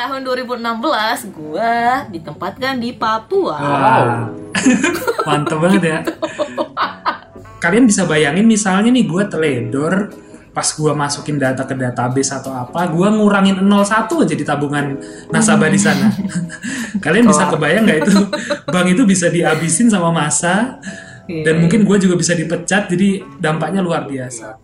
tahun 2016 gua ditempatkan di Papua. Wow. Mantap banget ya. Kalian bisa bayangin misalnya nih gue teledor pas gue masukin data ke database atau apa, gue ngurangin 01 aja di tabungan nasabah di sana. Kalian bisa kebayang nggak itu bank itu bisa dihabisin sama masa Iya. dan mungkin gue juga bisa dipecat, jadi dampaknya luar biasa.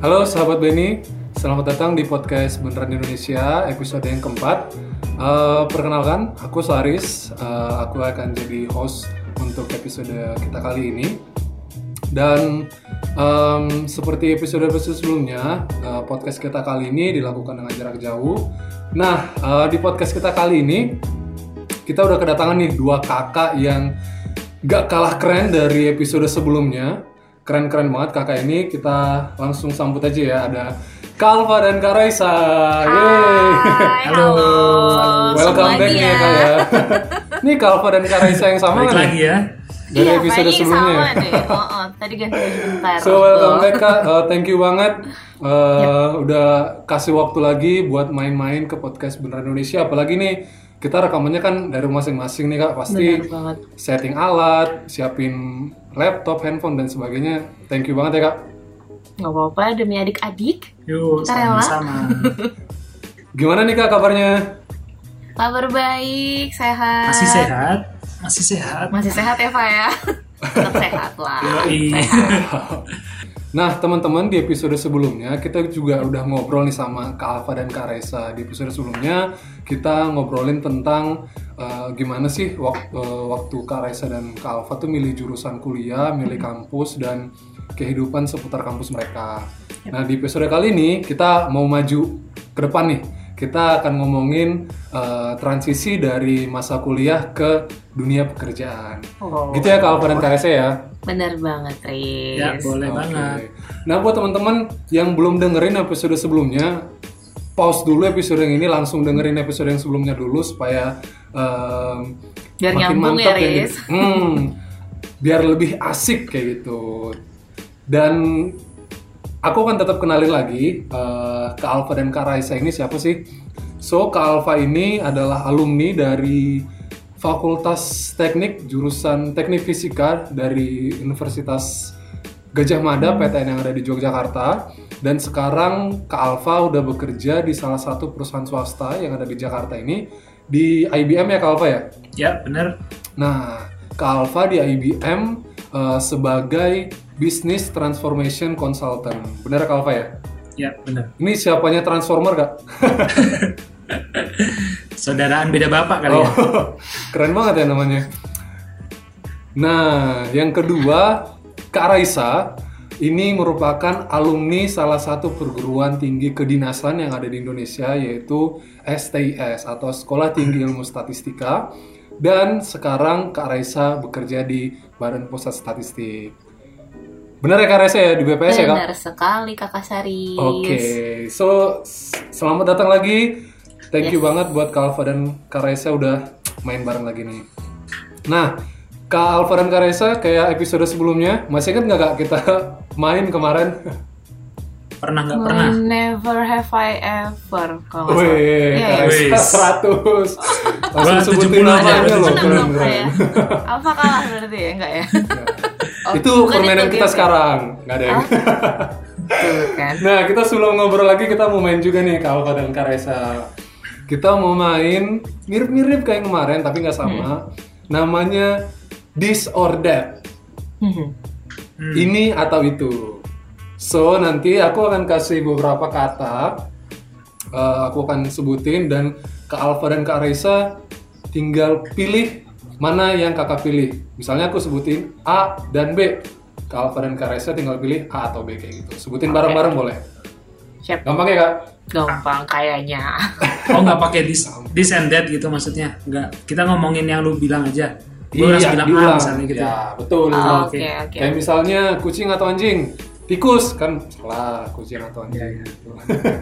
Halo sahabat Benny, selamat datang di podcast Beneran Indonesia episode yang keempat. Eh, perkenalkan, aku Saris, Eh, aku akan jadi host untuk episode kita kali ini. Dan em, seperti episode-episode sebelumnya, eh, podcast kita kali ini dilakukan dengan jarak jauh. Nah, eh, di podcast kita kali ini kita udah kedatangan nih dua kakak yang gak kalah keren dari episode sebelumnya. Keren-keren banget kakak ini. Kita langsung sambut aja ya. Ada Kalva dan Kak Raisa. Yeay. Hai, Halo. halo. Welcome back nih ya Kak ya. Nih Kalva dan Kak Raisa yang sama kan? lagi ya. Dari iya, episode sebelumnya. sama deh. Oh, oh, tadi ganti baju bentar. So welcome back Kak. Uh, thank you banget. Uh, Udah kasih waktu lagi buat main-main ke podcast Beneran Indonesia. Apalagi nih kita rekamannya kan dari masing-masing nih Kak. Pasti setting alat, siapin laptop, handphone dan sebagainya. Thank you banget ya Kak. Nggak apa-apa demi adik-adik. Yuk, Kita rela. sama-sama. Gimana nih Kak kabarnya? Kabar baik, sehat. Masih sehat? Masih sehat? Masih sehat ya, Pak ya? Tetap sehat lah. Sehat. Nah teman-teman di episode sebelumnya kita juga udah ngobrol nih sama Kak Alfa dan Kak Reza. Di episode sebelumnya kita ngobrolin tentang eh, gimana sih wak- eh, waktu Kak Reza dan Kak Alfa tuh milih jurusan kuliah, milih kampus dan kehidupan seputar kampus mereka. Nah di episode kali ini kita mau maju ke depan nih. Kita akan ngomongin eh, transisi dari masa kuliah ke dunia pekerjaan. Oh, Gitu ya Kak Alfa dan Kak Reza ya bener banget, Riz. Ya, boleh Oke. banget. Nah buat teman-teman yang belum dengerin episode sebelumnya, pause dulu episode yang ini langsung dengerin episode yang sebelumnya dulu supaya em, Biar makin nyambung mantap ya, yang di- Riz. Hmm, biar lebih asik kayak gitu. Dan aku akan tetap kenalin lagi eh, Kak Alfa dan Kak Raisa ini siapa sih? So Kak Alfa ini adalah alumni dari Fakultas Teknik jurusan Teknik Fisika dari Universitas Gajah Mada PTN yang ada di Yogyakarta dan sekarang Kak Alfa udah bekerja di salah satu perusahaan swasta yang ada di Jakarta ini di IBM ya Kak Alfa ya? Ya, bener. Nah, Kak Alfa di IBM eh, sebagai Business Transformation Consultant. Bener Kak Alfa ya? Ya, bener. Ini siapanya Transformer Kak? Saudaraan beda bapak kali Oh, ya. keren banget ya namanya. Nah, yang kedua, Kak Raisa ini merupakan alumni salah satu perguruan tinggi kedinasan yang ada di Indonesia yaitu STIS atau Sekolah Tinggi Ilmu Statistika dan sekarang Kak Raisa bekerja di Badan Pusat Statistik. Benar ya Kak Raisa ya di BPS ya Kak? Benar sekali, Kakak Saris. Oke, so s- selamat datang lagi. Thank you banget buat Kak Alfa dan Kak Raisa udah main bareng lagi nih. Nah, Kak Alfa dan Kak Raisa kayak episode sebelumnya, masih ingat nggak Kak kita main kemarin? Pernah nggak pernah? Never have I ever. Kalau. Wih, Iya, Kak iya. Raisa. 100. Langsung Wah, sebutin 70 aja, namanya berarti loh, keren dong keren. Alfa kalah berarti ya? Enggak ya? Oh, Itu permainan itu kita game. sekarang, nggak ada yang. Kan. Nah, kita sebelum ngobrol lagi kita mau main juga nih Kak Alfa dan Kak Reza. Kita mau main mirip-mirip kayak kemarin tapi nggak sama. Namanya this or that. Hmm. Ini atau itu. So, nanti aku akan kasih beberapa kata. Eh, aku akan sebutin dan Kak Alfa dan Kak Reza tinggal pilih mana yang kakak pilih. Misalnya aku sebutin A dan B. Kak Alfa dan Kak Reza tinggal pilih A atau B kayak gitu. Sebutin bareng-bareng boleh. Siap. Gampang ya kak? Gampang kayaknya. Oh nggak pakai this, this and that gitu maksudnya? Nggak. Kita ngomongin yang lu bilang aja. Gue harus bilang A Iya, diulang. misalnya gitu. Ya, betul. Oh, oke. Oke, oke. Kayak misalnya kucing atau anjing, tikus kan salah kucing atau anjing. Iya, iya. gitu.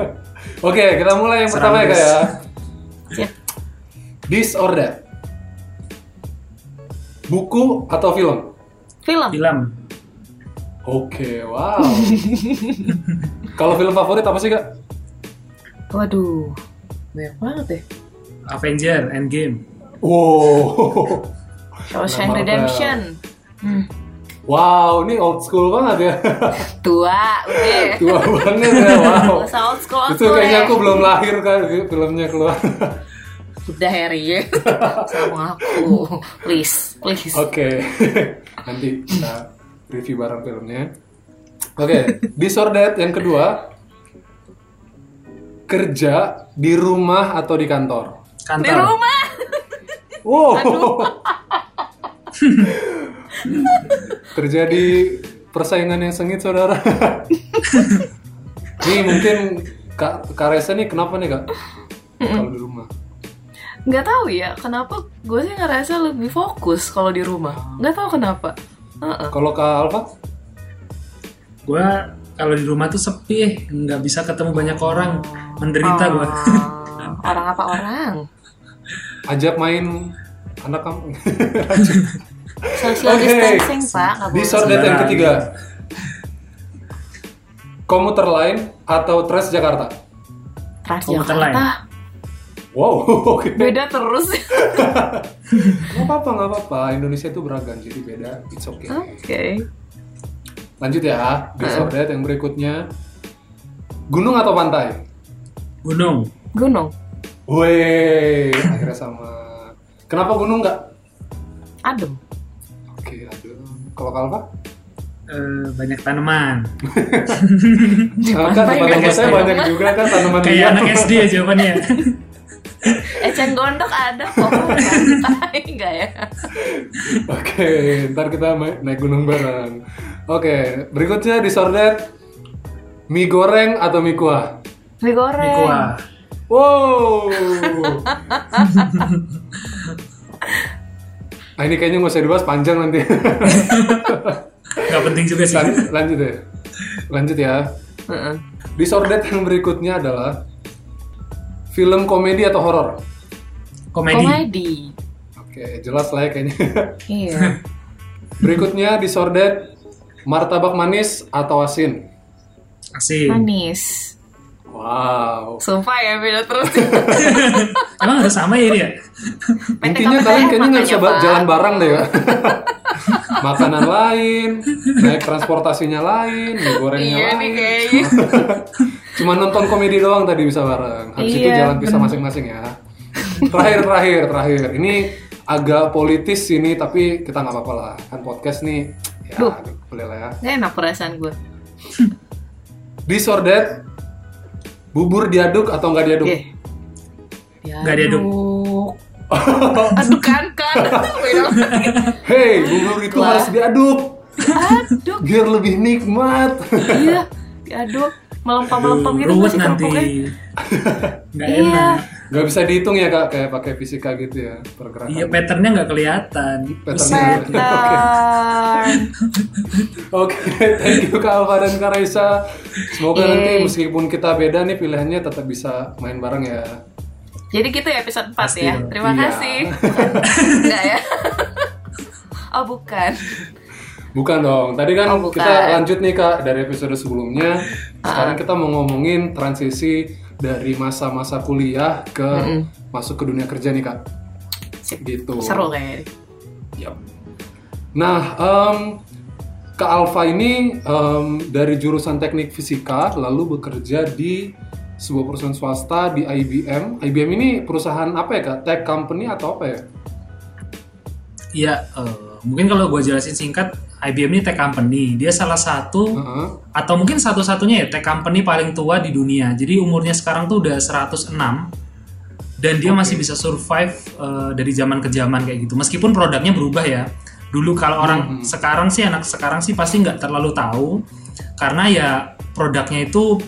Oke, kita mulai yang pertama ya ya. This or that. Buku atau film? Film. Film. Oke, wow. Kalau film favorit apa sih kak? Waduh, banyak banget deh. Avenger Endgame. Wow, Shawshank. Redemption. Hmm, wow, ini old school banget ya. tua, udah. Tua banget ya, wow. Usah old school, old Itu kayaknya ya. aku belum lahir kan filmnya keluar. Udah Harry ya. Sama aku. Please, please. Oke, nanti kita review bareng filmnya. Oke, Disordered yang kedua, kerja di rumah atau di kantor. Di Kantor. rumah. Wow. Terjadi persaingan yang sengit, saudara. nih mungkin Kak, Kak Reza nih kenapa nih kak? Kalau di rumah. Nggak tahu ya, kenapa gue sih ngerasa lebih fokus kalau di rumah. Nggak tahu kenapa. Heeh. Kalau Kak Alfa? Gue kalau di rumah tuh sepi, nggak bisa ketemu banyak orang, menderita gue. Oh, orang apa orang? Ajak main anak kamu. Social Oke. distancing, Pak. Nggak boleh. Disordered yang ketiga. Komuter lain atau Transjakarta? Komuter lain. Transjakarta. Wow, oke. Beda terus. Gak apa-apa, gak apa-apa. Indonesia itu beragam, jadi beda. It's okay. Oke. Lanjut ya, disordered yang berikutnya. Gunung atau pantai? Gunung. Gunung. Weh, akhirnya sama. Kenapa gunung nggak? Adem. Oke, aduh. Kalau Kalpa? Eh, banyak tanaman. Nah, kan nggak saya banyak juga kan tanaman Kayak anak SD ya jawabannya. Eceng gondok ada kok. Enggak ya? Oke, ntar kita naik gunung bareng. Oke, berikutnya disordered. Mie goreng atau mie kuah? Mie goreng. Kuah. Wow. nah ini kayaknya nggak usah dibahas panjang nanti. Gak penting juga sih. Lan- lanjut ya. Lanjut ya. Heeh. Disordered yang berikutnya adalah film komedi atau horor. Komedi. Komedi. Oke, jelas lah ya kayaknya. Iya. berikutnya disordered martabak manis atau asin. Asin. Manis. Wow. Sumpah ya beda terus. Emang harus sama ya dia? Intinya PTKP kalian kayaknya nggak bisa Pak. jalan bareng deh ya. Makanan lain, naik transportasinya lain, mie gorengnya Iya lain. nih kayaknya. Cuma nonton komedi doang tadi bisa bareng. Habis itu Iya, jalan pisah masing-masing ya. Terakhir, terakhir, terakhir. Ini agak politis ini, tapi kita nggak apa-apa lah. Kan podcast nih, ya Duh. boleh lah ya. Gak enak perasaan gue. Disordered, bubur diaduk atau nggak diaduk? Oke. Nggak diaduk. Aduk kan kan. Hei, bubur itu Wah. harus diaduk Aduk. biar lebih nikmat. Iya. Diaduk. Melempem-melempem gitu Ruwet nanti. Nggak Iya. enak. Gak bisa dihitung ya kak, kayak pakai fisika gitu ya pergerakan. Iya, patternnya nggak kelihatan. Patternnya. Pattern. Oke, thank you Kak Alfa dan Kak Raisa. Semoga Yeay. nanti meskipun kita beda nih pilihannya tetap bisa main bareng ya. Jadi gitu ya episode 4 Pasti ya. dong. Terima Iya. kasih. Enggak ya? oh bukan. Bukan dong. Tadi kan Oh, bukan. kita lanjut nih Kak dari episode sebelumnya. Sekarang kita mau ngomongin transisi dari masa-masa kuliah ke masuk ke dunia kerja nih Kak. Sip. Gitu. Seru kayaknya. Yap. Nah, em, Kak Alfa ini em, dari jurusan teknik fisika lalu bekerja di sebuah perusahaan swasta di IBM. IBM ini perusahaan apa ya kak? Tech company atau apa ya? Iya, eh, mungkin kalau gue jelasin singkat, IBM ini tech company. Dia salah satu Heeh. atau mungkin satu-satunya ya tech company paling tua di dunia. Jadi umurnya sekarang tuh udah 106 dan dia masih bisa survive eh, dari zaman ke zaman kayak gitu. Meskipun produknya berubah ya. Dulu kalau orang sekarang sih anak sekarang sih pasti nggak terlalu tahu karena ya produknya itu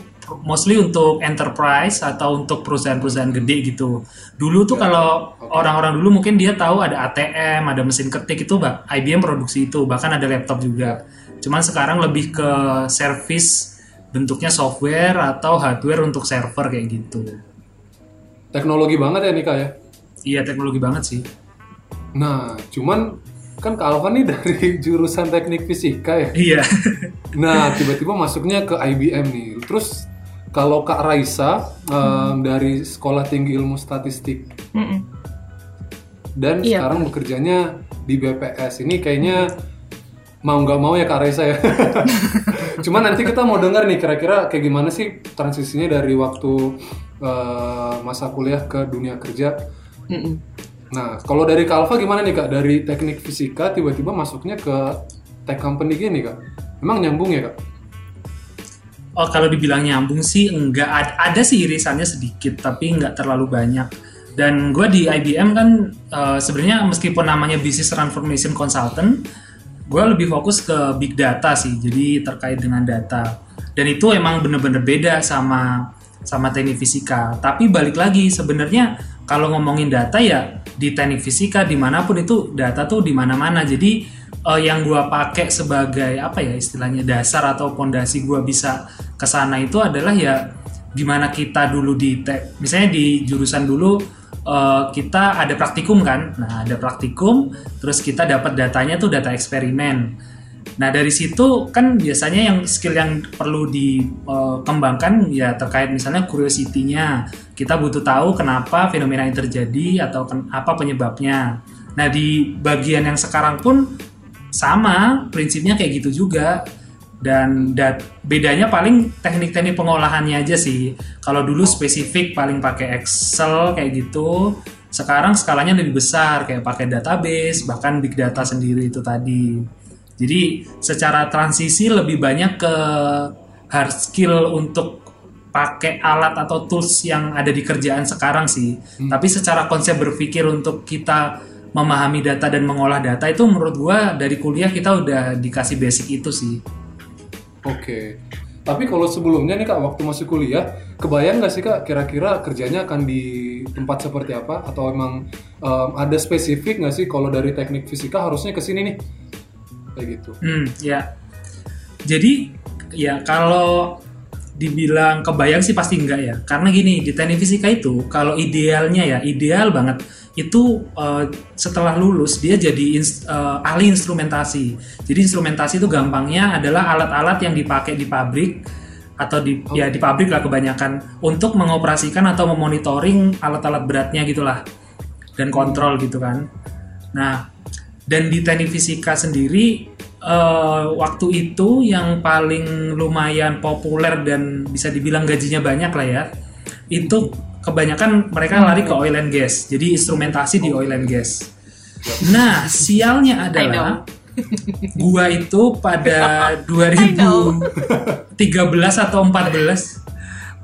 mostly untuk enterprise atau untuk perusahaan-perusahaan gede gitu. Dulu tuh kalau orang-orang dulu mungkin dia tahu ada ATM, ada mesin ketik itu bah IBM produksi itu, bahkan ada laptop juga. Cuman sekarang lebih ke service bentuknya software atau hardware untuk server kayak gitu. Teknologi banget ya Nika ya. Iya teknologi banget sih. Nah, cuman kan Kak Alvan nih dari jurusan teknik fisika ya. Iya. Nah, tiba-tiba masuknya ke IBM nih. Terus kalau Kak Raisa em, dari Sekolah Tinggi Ilmu Statistik Mm-mm. dan Iya. sekarang bekerjanya di BPS. Ini kayaknya mau nggak mau ya Kak Raisa ya. Cuma nanti kita mau dengar nih kira-kira kayak gimana sih transisinya dari waktu eh, masa kuliah ke dunia kerja. Mm-mm. Nah, kalau dari Kak Alfa gimana nih Kak? Dari teknik fisika tiba-tiba masuknya ke tech company gini Kak? Emang nyambung ya Kak? Oh kalau dibilang nyambung sih enggak ada, ada sih irisannya sedikit tapi enggak terlalu banyak. Dan gue di IBM kan eh, sebenarnya meskipun namanya Business Transformation Consultant, gue lebih fokus ke big data sih. Jadi terkait dengan data. Dan itu emang bener-bener beda sama sama teknik fisika. Tapi balik lagi sebenarnya kalau ngomongin data ya di teknik fisika di mana pun itu data tuh di mana-mana. Jadi eh, yang gua pakai sebagai apa ya istilahnya dasar atau pondasi gua bisa ke sana itu adalah ya gimana kita dulu di te- misalnya di jurusan dulu eh, kita ada praktikum kan. Nah, ada praktikum terus kita dapat datanya tuh data eksperimen. Nah dari situ kan biasanya yang skill yang perlu dikembangkan ya terkait misalnya curiosity-nya. Kita butuh tahu kenapa fenomena yang terjadi atau ken- apa penyebabnya. Nah di bagian yang sekarang pun sama prinsipnya kayak gitu juga. Dan dat- bedanya paling teknik-teknik pengolahannya aja sih. Kalau dulu spesifik paling pakai Excel kayak gitu. Sekarang skalanya lebih besar kayak pakai database bahkan big data sendiri itu tadi. Jadi secara transisi lebih banyak ke hard skill untuk pakai alat atau tools yang ada di kerjaan sekarang sih. Tapi secara konsep berpikir untuk kita memahami data dan mengolah data itu menurut gua dari kuliah kita udah dikasih basic itu sih. Oke. Tapi kalau sebelumnya nih Kak, waktu masih kuliah, kebayang nggak sih Kak kira-kira kerjanya akan di tempat seperti apa? Atau emang em, ada spesifik nggak sih kalau dari teknik fisika harusnya ke sini nih? Kayak gitu. Hmm, ya. Jadi ya kalau dibilang kebayang sih pasti enggak ya. Karena gini, di teknik fisika itu kalau idealnya ya, ideal banget itu eh, setelah lulus dia jadi ins- eh, ahli instrumentasi. Jadi instrumentasi itu gampangnya adalah alat-alat yang dipakai di pabrik atau di ya di pabrik lah kebanyakan untuk mengoperasikan atau memonitoring alat-alat beratnya gitulah dan kontrol gitu kan. Nah, dan di teknik fisika sendiri eh, waktu itu yang paling lumayan populer dan bisa dibilang gajinya banyak lah ya itu kebanyakan mereka lari ke oil and gas. Jadi instrumentasi di oil and gas. Nah sialnya adalah gua itu pada 2013 atau 14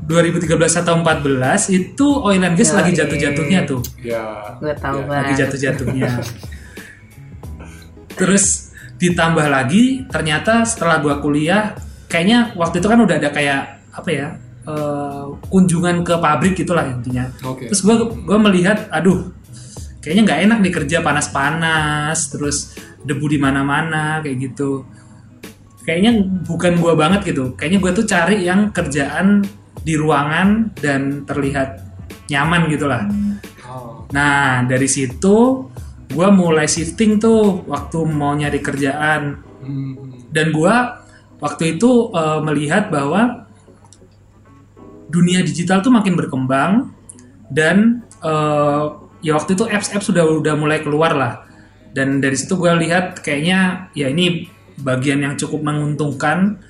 2013 atau 14 itu oil and gas lagi jatuh-jatuhnya tuh. Ya. Gue tahu ya. lagi jatuh-jatuhnya. Terus ditambah lagi ternyata setelah gua kuliah kayaknya waktu itu kan udah ada kayak apa ya eh, kunjungan ke pabrik gitulah intinya. Oke. Terus gua gua melihat aduh kayaknya nggak enak nih kerja panas-panas terus debu di mana-mana kayak gitu. Kayaknya bukan gua banget gitu. Kayaknya gua tuh cari yang kerjaan di ruangan dan terlihat nyaman gitulah. Oh. Nah, dari situ gue mulai shifting tuh waktu mau nyari kerjaan. Hmm. Dan gue waktu itu eh, melihat bahwa dunia digital tuh makin berkembang dan eh, ya waktu itu apps-apps sudah udah mulai keluar lah. Dan dari situ gue lihat kayaknya ya ini bagian yang cukup menguntungkan.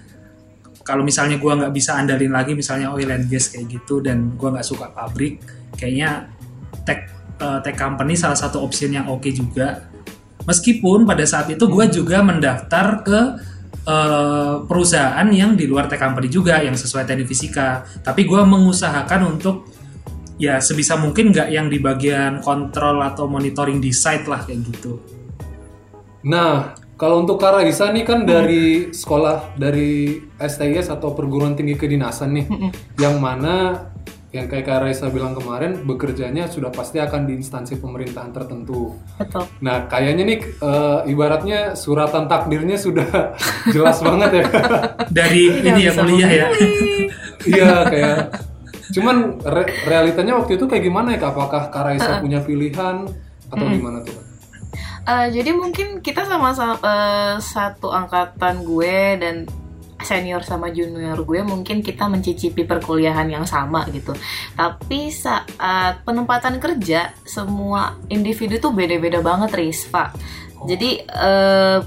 Kalau misalnya gue nggak bisa andalin lagi misalnya oil and gas kayak gitu dan gue nggak suka pabrik, kayaknya tech eh, tech company salah satu option yang oke juga. Meskipun pada saat itu gue juga mendaftar ke eh, perusahaan yang di luar tech company juga yang sesuai teknik fisika. Tapi gue mengusahakan untuk ya sebisa mungkin nggak yang di bagian kontrol atau monitoring di site lah kayak gitu. Nah, kalau untuk Kak Raisa nih kan dari sekolah dari STIS atau perguruan tinggi kedinasan nih, yang mana yang kayak Kak Raisa bilang kemarin bekerjanya sudah pasti akan di instansi pemerintahan tertentu. Betul. Nah, kayaknya nih eh, ibaratnya suratan takdirnya sudah jelas banget ya. Dari ini ya kuliah ya. Iya, kayak cuman re- realitanya waktu itu kayak gimana ya? Kak? Apakah Kak Raisa punya pilihan atau gimana tuh? Eh, jadi mungkin kita sama-sama eh, satu angkatan gue dan senior sama junior gue mungkin kita mencicipi perkuliahan yang sama gitu. Tapi saat penempatan kerja semua individu tuh beda-beda banget Risfa. Jadi eh,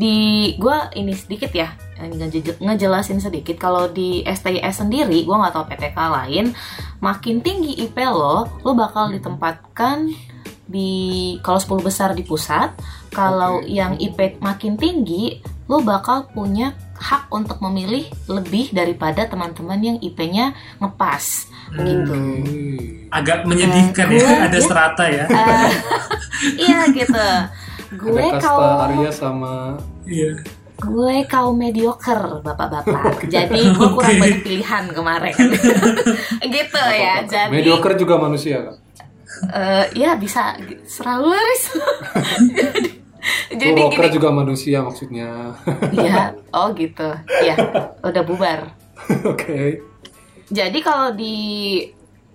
di gue ini sedikit ya ngeje- ngejelasin sedikit kalau di STIS sendiri gue nggak tahu PTK lain makin tinggi IP lo lo bakal ditempatkan di kalau 10 besar di pusat kalau Oke. yang IP makin tinggi lo bakal punya hak untuk memilih lebih daripada teman-teman yang IP-nya ngepas gitu Oke. Agak menyedihkan Eh, ya, gue- ada ya. strata ya. Eh, iya gitu gue kaum Arya sama Iya. gue kaum mediocre bapak-bapak jadi gue kurang banyak pilihan kemarin gitu ya jadi mediocre juga manusia kan. eh, ya bisa selalu laris jadi jadi Walker gini juga manusia maksudnya. ya oh gitu ya udah bubar Oke. Jadi kalau di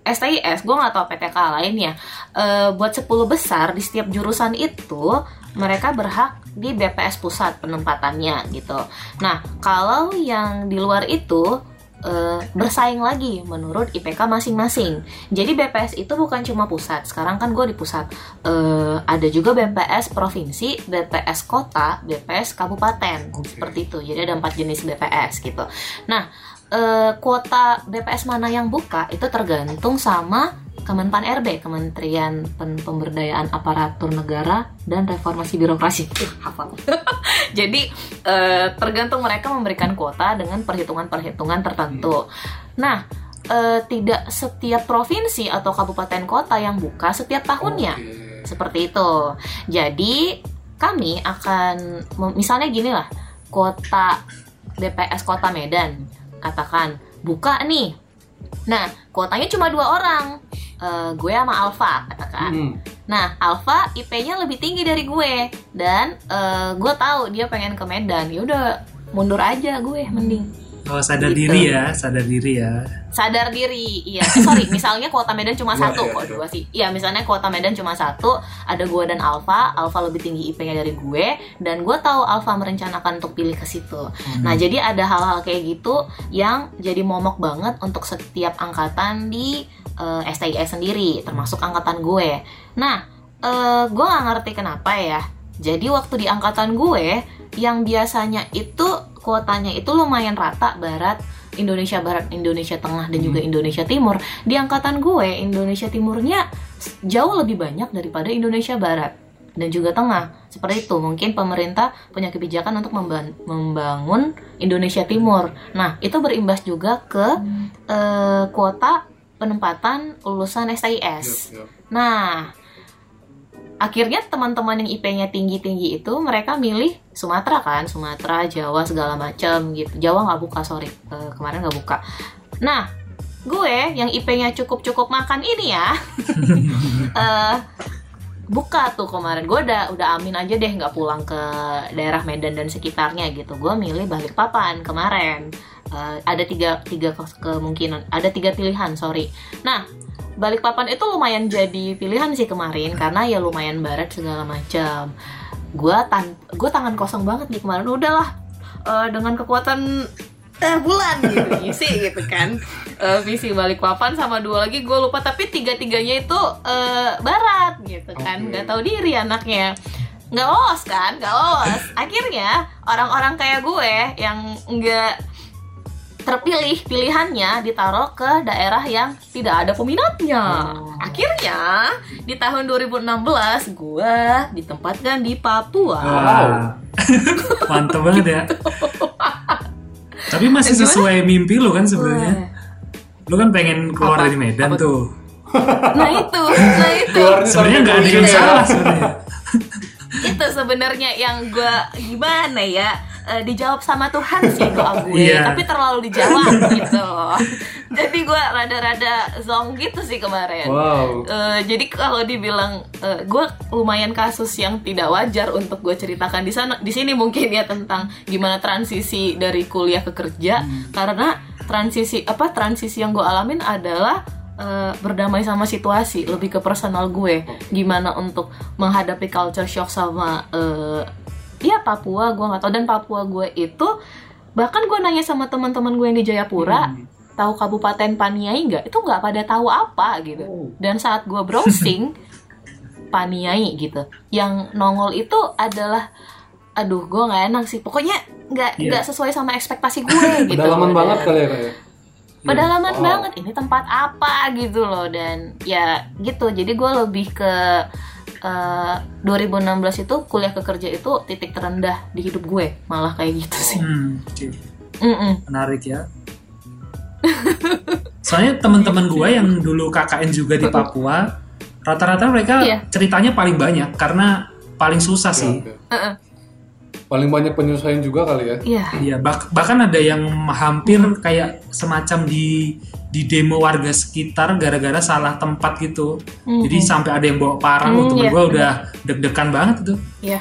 STIS, gue nggak tahu PTK lain ya. eh, buat 10 besar di setiap jurusan itu mereka berhak di BPS pusat penempatannya gitu. Nah kalau yang di luar itu eh, bersaing lagi menurut IPK masing-masing. Jadi BPS itu bukan cuma pusat. Sekarang kan gue di pusat. Eh, ada juga BPS provinsi, BPS kota, BPS kabupaten Oke. seperti itu. Jadi ada empat jenis BPS gitu. Nah eh, kuota BPS mana yang buka itu tergantung sama Kemenpan RB, Kementerian Pemberdayaan Aparatur Negara dan Reformasi Birokrasi. Uh, hafal. Jadi eh, tergantung mereka memberikan kuota dengan perhitungan-perhitungan tertentu. Nah, eh, tidak setiap provinsi atau kabupaten kota yang buka setiap tahunnya. Oke. Seperti itu. Jadi kami akan misalnya gini lah, kota BPS Kota Medan katakan buka nih. Nah, kuotanya cuma dua orang. Eh, gue sama Alfa katakan. Hmm. Nah, Alfa IP-nya lebih tinggi dari gue dan eh, gue tahu dia pengen ke Medan. Ya udah mundur aja gue mending. Oh, sadar Gitu. diri ya, sadar diri ya. sadar diri iya eh, sorry misalnya kuota Medan cuma Iya, satu iya, kok iya. dua sih iya misalnya kuota Medan cuma satu ada gue dan Alfa Alfa lebih tinggi IP-nya dari gue dan gue tahu Alfa merencanakan untuk pilih ke situ nah jadi ada hal-hal kayak gitu yang jadi momok banget untuk setiap angkatan di eh, STIS sendiri termasuk angkatan gue nah eh, gue nggak ngerti kenapa ya jadi waktu di angkatan gue yang biasanya itu kuotanya itu lumayan rata barat Indonesia Barat, Indonesia Tengah dan juga Indonesia Timur. Di angkatan gue Indonesia Timurnya jauh lebih banyak daripada Indonesia Barat dan juga Tengah. Seperti itu, mungkin pemerintah punya kebijakan untuk memban- membangun Indonesia Timur. Nah, itu berimbas juga ke eh, kuota penempatan lulusan STIS. Yap, yap. Nah, akhirnya teman-teman yang IP-nya tinggi-tinggi itu mereka milih Sumatera kan, Sumatera, Jawa segala macam gitu. Jawa nggak buka, sorry, Eh, kemarin nggak buka. Nah, gue yang IP-nya cukup-cukup makan ini ya, eh, buka tuh kemarin. Gue udah udah amin aja deh nggak pulang ke daerah Medan dan sekitarnya gitu. Gue milih Balikpapan kemarin. Eh, ada tiga tiga ke- kemungkinan, ada tiga pilihan, sorry. Nah, Balikpapan itu lumayan jadi pilihan sih kemarin karena ya lumayan barat segala macam. Gua tan gue tangan kosong banget nih kemarin. Udahlah eh, dengan kekuatan eh, bulan gitu isi gitu kan. Eh, visi Balikpapan sama dua lagi gue lupa tapi tiga tiganya itu eh, barat gitu kan. Nggak tahu diri anaknya. Nggak lolos kan nggak lolos. Akhirnya orang-orang kayak gue yang nggak terpilih pilihannya ditaruh ke daerah yang tidak ada peminatnya. Oh. Akhirnya di tahun 2016 gua ditempatkan di Papua. Wow. Mantep banget ya. Tapi masih Gimana? sesuai mimpi lu kan sebenarnya. Lu kan pengen keluar Apa? dari Medan Apa? tuh. Nah itu, nah itu, Sebenarnya nggak ada yang salah sebenarnya. itu sebenarnya yang gua gimana ya eh, dijawab sama Tuhan sih doa gue, Iya. tapi terlalu dijawab gitu. Jadi gua rada-rada zong gitu sih kemarin. Wow. Eh, jadi kalau dibilang gue lumayan kasus yang tidak wajar untuk gue ceritakan di sana di sini mungkin ya tentang gimana transisi dari kuliah ke kerja karena transisi apa transisi yang gue alamin adalah eh, berdamai sama situasi, lebih ke personal gue. Gimana untuk menghadapi culture shock sama eh, ya Papua, gue nggak tahu dan Papua gue itu bahkan gue nanya sama teman-teman gue yang di Jayapura, Hmm. tahu Kabupaten Paniai nggak? Itu nggak pada tahu apa gitu. Oh. Dan saat gue browsing Paniai gitu, yang nongol itu adalah, aduh gue nggak enak sih. Pokoknya nggak Iya. nggak sesuai sama ekspektasi gue gitu. Pedalaman Dan- banget kali ya kayak. pedalaman Wow. banget ini tempat apa gitu loh dan ya gitu jadi gue lebih ke eh, 2016 itu kuliah ke kerja itu titik terendah di hidup gue malah kayak gitu sih Hmm, oke. Mm-mm. menarik ya. Soalnya teman-teman gue yang dulu KKN juga di Papua, rata-rata mereka Iya. ceritanya paling banyak karena paling susah sih. Paling banyak penyesuaian juga kali ya. Iya Iya, bah- bahkan ada yang hampir kayak semacam di di demo warga sekitar gara-gara salah tempat gitu. Mhm. Jadi sampai ada yang bawa parang, Hmm, temen iya, gue udah deg-degan banget itu. iya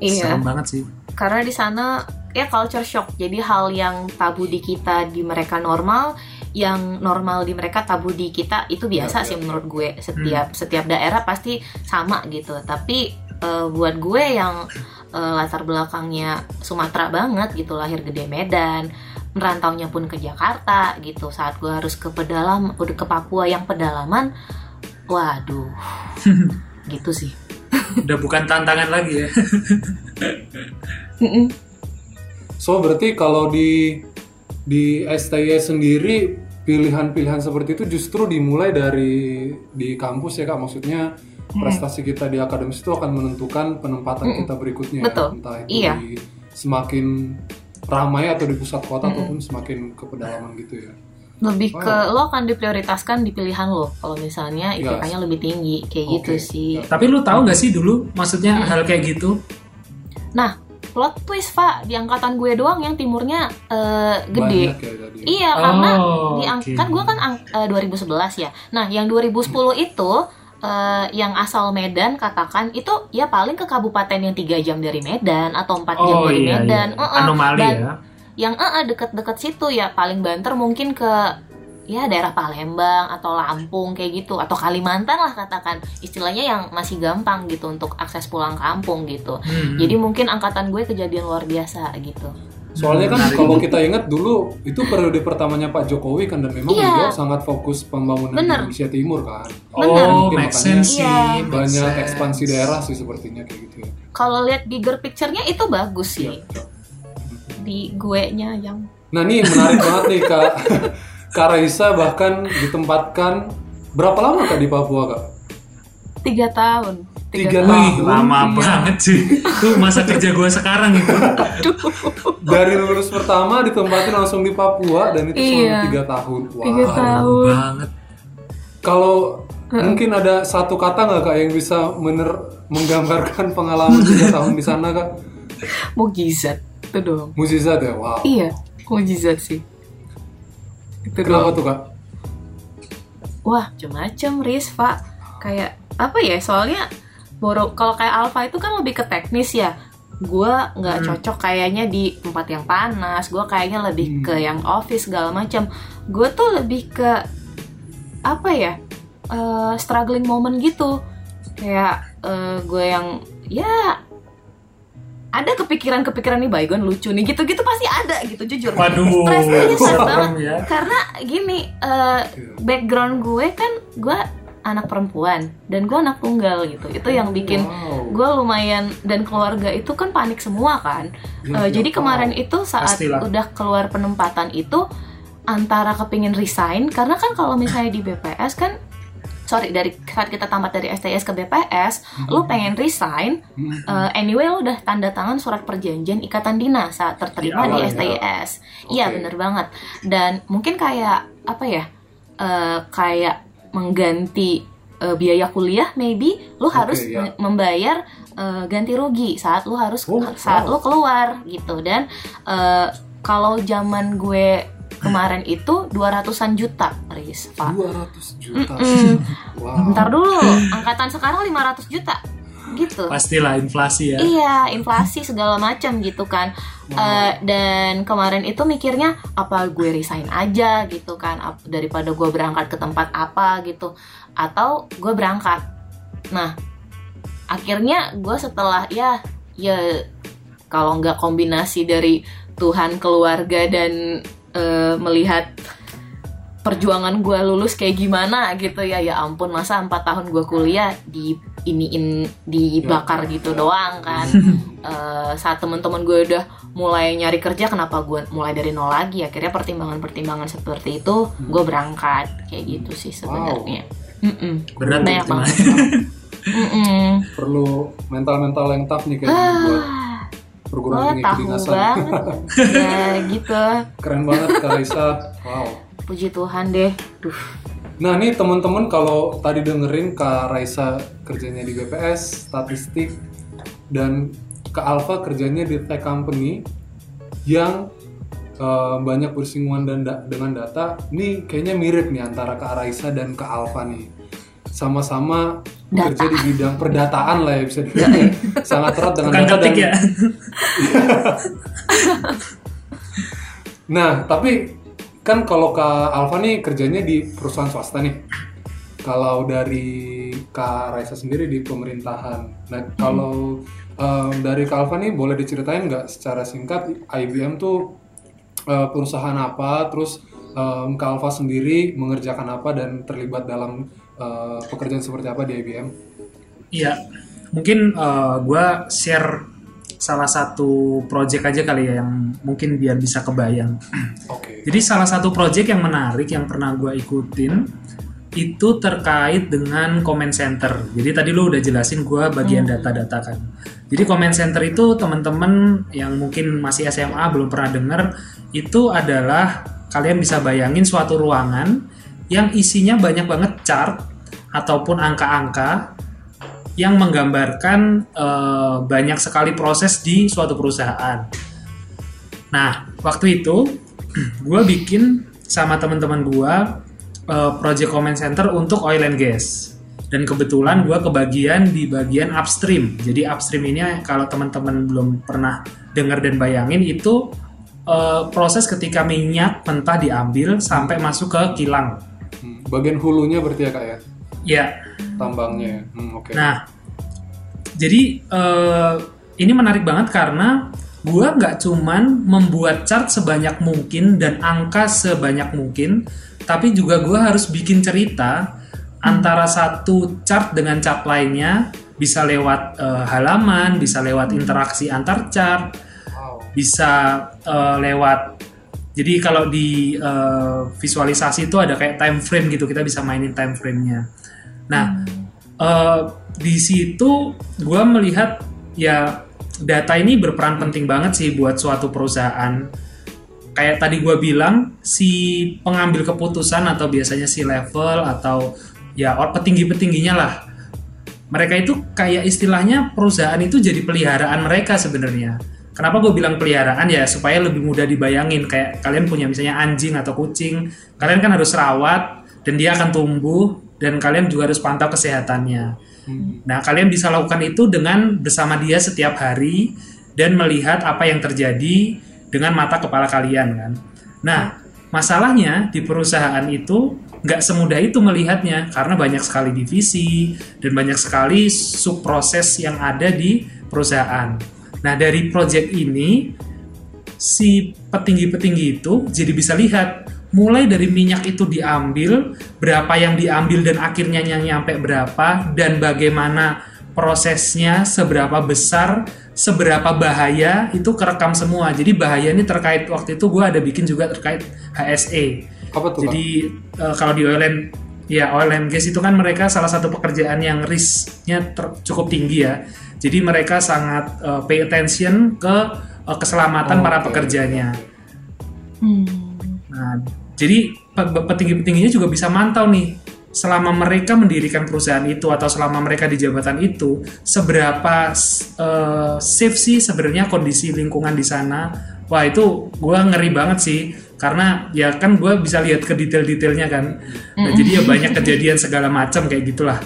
iya Serem banget sih. karena di sana ya culture shock jadi hal yang tabu di kita di mereka normal yang normal di mereka tabu di kita itu biasa Ya, sih menurut gue setiap setiap daerah pasti sama gitu tapi eh, buat gue yang eh, latar belakangnya Sumatera banget gitu lahir gede Medan merantaunya pun ke Jakarta gitu. Saat gue harus ke pedalam udah ke Papua yang pedalaman waduh gitu sih. Udah bukan tantangan lagi ya. So berarti kalau di di STY sendiri pilihan-pilihan seperti itu justru dimulai dari di kampus ya kak? Maksudnya prestasi kita di akademis itu akan menentukan penempatan kita berikutnya Betul. entah itu Iya. di semakin ramai atau di pusat kota ataupun semakin ke pedalaman gitu ya lebih ke Wow. lo akan diprioritaskan di pilihan lo kalau misalnya Yes. IPK-nya lebih tinggi kayak Oke. gitu sih Tapi lu tahu nggak sih dulu maksudnya hal kayak gitu? nah plot twist pak di angkatan gue doang yang timurnya eh, gede ya tadi iya karena Oh, di ang- oke. kan gue kan ang- eh, 2011 ya nah yang 2010 itu eh, yang asal Medan katakan itu ya paling ke kabupaten yang tiga jam dari Medan atau empat jam Oh dari iya, Medan iya. Eh, eh, anomali dan- ya. yang eh, eh, deket-deket situ ya paling banter mungkin ke ya daerah Palembang atau Lampung kayak gitu atau Kalimantan lah katakan istilahnya yang masih gampang gitu untuk akses pulang kampung gitu Hmm. jadi mungkin angkatan gue kejadian luar biasa gitu soalnya kan Menarik. kalau kita ingat dulu itu periode pertamanya Pak Jokowi kan dan memang Iya. beliau sangat fokus pembangunan Bener. Indonesia Timur kan Bener. Oh, Mungkin make makanya sense sih. Iya. make banyak sense. ekspansi daerah sih sepertinya kayak gitu ya kalau lihat bigger picture-nya itu bagus sih Iya, iya. di gue nya yang Nah ini menarik banget nih kak Kak Raisa bahkan ditempatkan berapa lama kak di Papua kak? tiga tahun Tiga tahun. Wih, lama Iya. banget sih. Itu masa kerja gue sekarang itu. Dari lulus pertama ditempatin langsung di Papua dan itu selama Iya. tiga tahun. Wow. Tiga tahun. banget. Kalau mungkin ada satu kata nggak kak yang bisa mener menggambarkan pengalaman tiga tahun di sana kak? mujizat itu dong Mukjizat ya, wow. iya mujizat sih itu Kenapa doang tuh kak? wah macam-macam Riz pak kayak apa ya soalnya boro kalau kayak Alfa itu kan lebih ke teknis ya. Gue nggak Hmm. cocok kayaknya di tempat yang panas. Gue kayaknya lebih Hmm. ke yang office segala macam. Gue tuh lebih ke apa ya eh, struggling moment gitu. Kayak eh, gue yang ya ada kepikiran-kepikiran nih baygon lucu nih gitu-gitu pasti ada gitu jujur. Waduh, Stresnya banget. ya. karena gini eh, background gue kan gue anak perempuan dan gue anak tunggal gitu itu yang bikin Wow. gue lumayan dan keluarga itu kan panik semua kan Ya, ya, jadi wow. kemarin itu saat Pastilah. udah keluar penempatan itu antara kepingin resign karena kan kalau misalnya di BPS kan sorry dari saat kita tamat dari STS ke BPS lu pengen resign Hmm. eh, anyway lu udah tanda tangan surat perjanjian ikatan dinas saat terterima Di di, awal ya. STS iya Oke. bener banget dan mungkin kayak apa ya eh, kayak mengganti eh, biaya kuliah maybe lu Oke, harus ya. me- membayar eh, ganti rugi saat lu harus Oh, saat wow. lu keluar gitu dan eh, kalau zaman gue kemarin itu 200-an juta Riz Pak 200 juta. Mm-mm. Wow. Ntar dulu, angkatan sekarang 500 juta gitu Pastilah inflasi ya. Iya, inflasi segala macam gitu kan. Eh, dan kemarin itu mikirnya apa gue resign aja gitu kan, daripada gue berangkat ke tempat apa gitu, atau gue berangkat. Nah, akhirnya gue setelah ya ya kalau nggak kombinasi dari Tuhan, keluarga dan eh, melihat perjuangan gue lulus kayak gimana gitu ya. Ya ampun masa empat tahun gue kuliah di iniin dibakar gitu doang kan. Eh, saat teman-teman gue udah mulai nyari kerja kenapa gue mulai dari nol lagi? Akhirnya pertimbangan-pertimbangan seperti itu gue berangkat. Kayak gitu sih sebenarnya. Mm-mm. Berat banyak ya, banget Mm-mm. Perlu mental-mental yang tough nih kayaknya buat ah perguruan gue tinggi tahu kedinasan. banget. Ya gitu. Keren banget Kak Raisa. Wow. Puji Tuhan deh Duh. Nah nih teman-teman kalau tadi dengerin Kak Raisa kerjanya di BPS, statistik, dan Kak Alfa kerjanya di tech company yang eh, banyak bersinggungan dan da- dengan data. Nih kayaknya mirip nih antara Kak Raisa dan Kak Alfa nih. Sama-sama kerja di bidang perdataan lah ya bisa dibilang. Sangat erat dengan Bukan data dan ya. Nah, tapi kan kalau Kak Alfa nih kerjanya di perusahaan swasta nih. Kalau dari Kak Raisa sendiri di pemerintahan. Nah, kalau em, dari Kak Alfa nih boleh diceritain nggak secara singkat IBM tuh eh, perusahaan apa, terus em, Kak Alfa sendiri mengerjakan apa dan terlibat dalam eh, pekerjaan seperti apa di IBM? Iya, mungkin gue share salah satu project aja kali ya yang mungkin biar bisa kebayang. Oke. Jadi salah satu project yang menarik yang pernah gue ikutin itu terkait dengan comment center. Jadi tadi lu udah jelasin gue bagian data-data kan. Jadi comment center itu teman-teman yang mungkin masih SMA belum pernah dengar itu adalah kalian bisa bayangin suatu ruangan yang isinya banyak banget chart ataupun angka-angka yang menggambarkan eh, banyak sekali proses di suatu perusahaan. Nah, waktu itu gue bikin sama teman-teman gue uh, project comment center untuk oil and gas. Dan kebetulan gue kebagian di bagian upstream. Jadi upstream ini kalau teman-teman belum pernah dengar dan bayangin itu uh, proses ketika minyak mentah diambil sampai masuk ke kilang. Hmm, Bagian hulunya berarti ya Kak ya? Ya, Tambangnya. ya? Hmm, Oke. Nah, jadi eh, ini menarik banget karena gua nggak cuman membuat chart sebanyak mungkin dan angka sebanyak mungkin, tapi juga gua harus bikin cerita antara satu chart dengan chart lainnya bisa lewat eh, halaman, bisa lewat interaksi antar chart, Wow. bisa eh, lewat jadi kalau di eh, visualisasi itu ada kayak time frame gitu kita bisa mainin time frame-nya. Nah eh, di situ gue melihat ya data ini berperan penting banget sih buat suatu perusahaan. Kayak tadi gue bilang si pengambil keputusan atau biasanya si level atau ya or- petinggi-petingginya lah. Mereka itu kayak istilahnya perusahaan itu jadi peliharaan mereka sebenarnya. Kenapa gue bilang peliharaan? Ya supaya lebih mudah dibayangin. Kayak kalian punya misalnya anjing atau kucing, kalian kan harus rawat dan dia akan tumbuh dan kalian juga harus pantau kesehatannya. Nah kalian bisa lakukan itu dengan bersama dia setiap hari dan melihat apa yang terjadi dengan mata kepala kalian kan. Nah masalahnya di perusahaan itu nggak semudah itu melihatnya karena banyak sekali divisi dan banyak sekali subproses yang ada di perusahaan. Nah dari project ini si petinggi-petinggi itu jadi bisa lihat mulai dari minyak itu diambil berapa yang diambil dan akhirnya yang nyampe berapa dan bagaimana prosesnya seberapa besar seberapa bahaya itu kerekam semua jadi bahaya ini terkait waktu itu gue ada bikin juga terkait HSE Apa tuh? Jadi eh, kalau di oil and ya oil and gas itu kan mereka salah satu pekerjaan yang risknya ter- cukup tinggi ya. Jadi mereka sangat eh, pay attention ke eh, keselamatan Oh, para oke. pekerjanya. Hmm. Nah, jadi pe- pe- petinggi-petingginya juga bisa mantau nih selama mereka mendirikan perusahaan itu atau selama mereka di jabatan itu seberapa eh, safe sih sebenarnya kondisi lingkungan di sana. Wah itu gue ngeri banget sih karena ya kan gue bisa lihat ke detail-detailnya kan. Nah, jadi ya banyak kejadian segala macam kayak gitulah.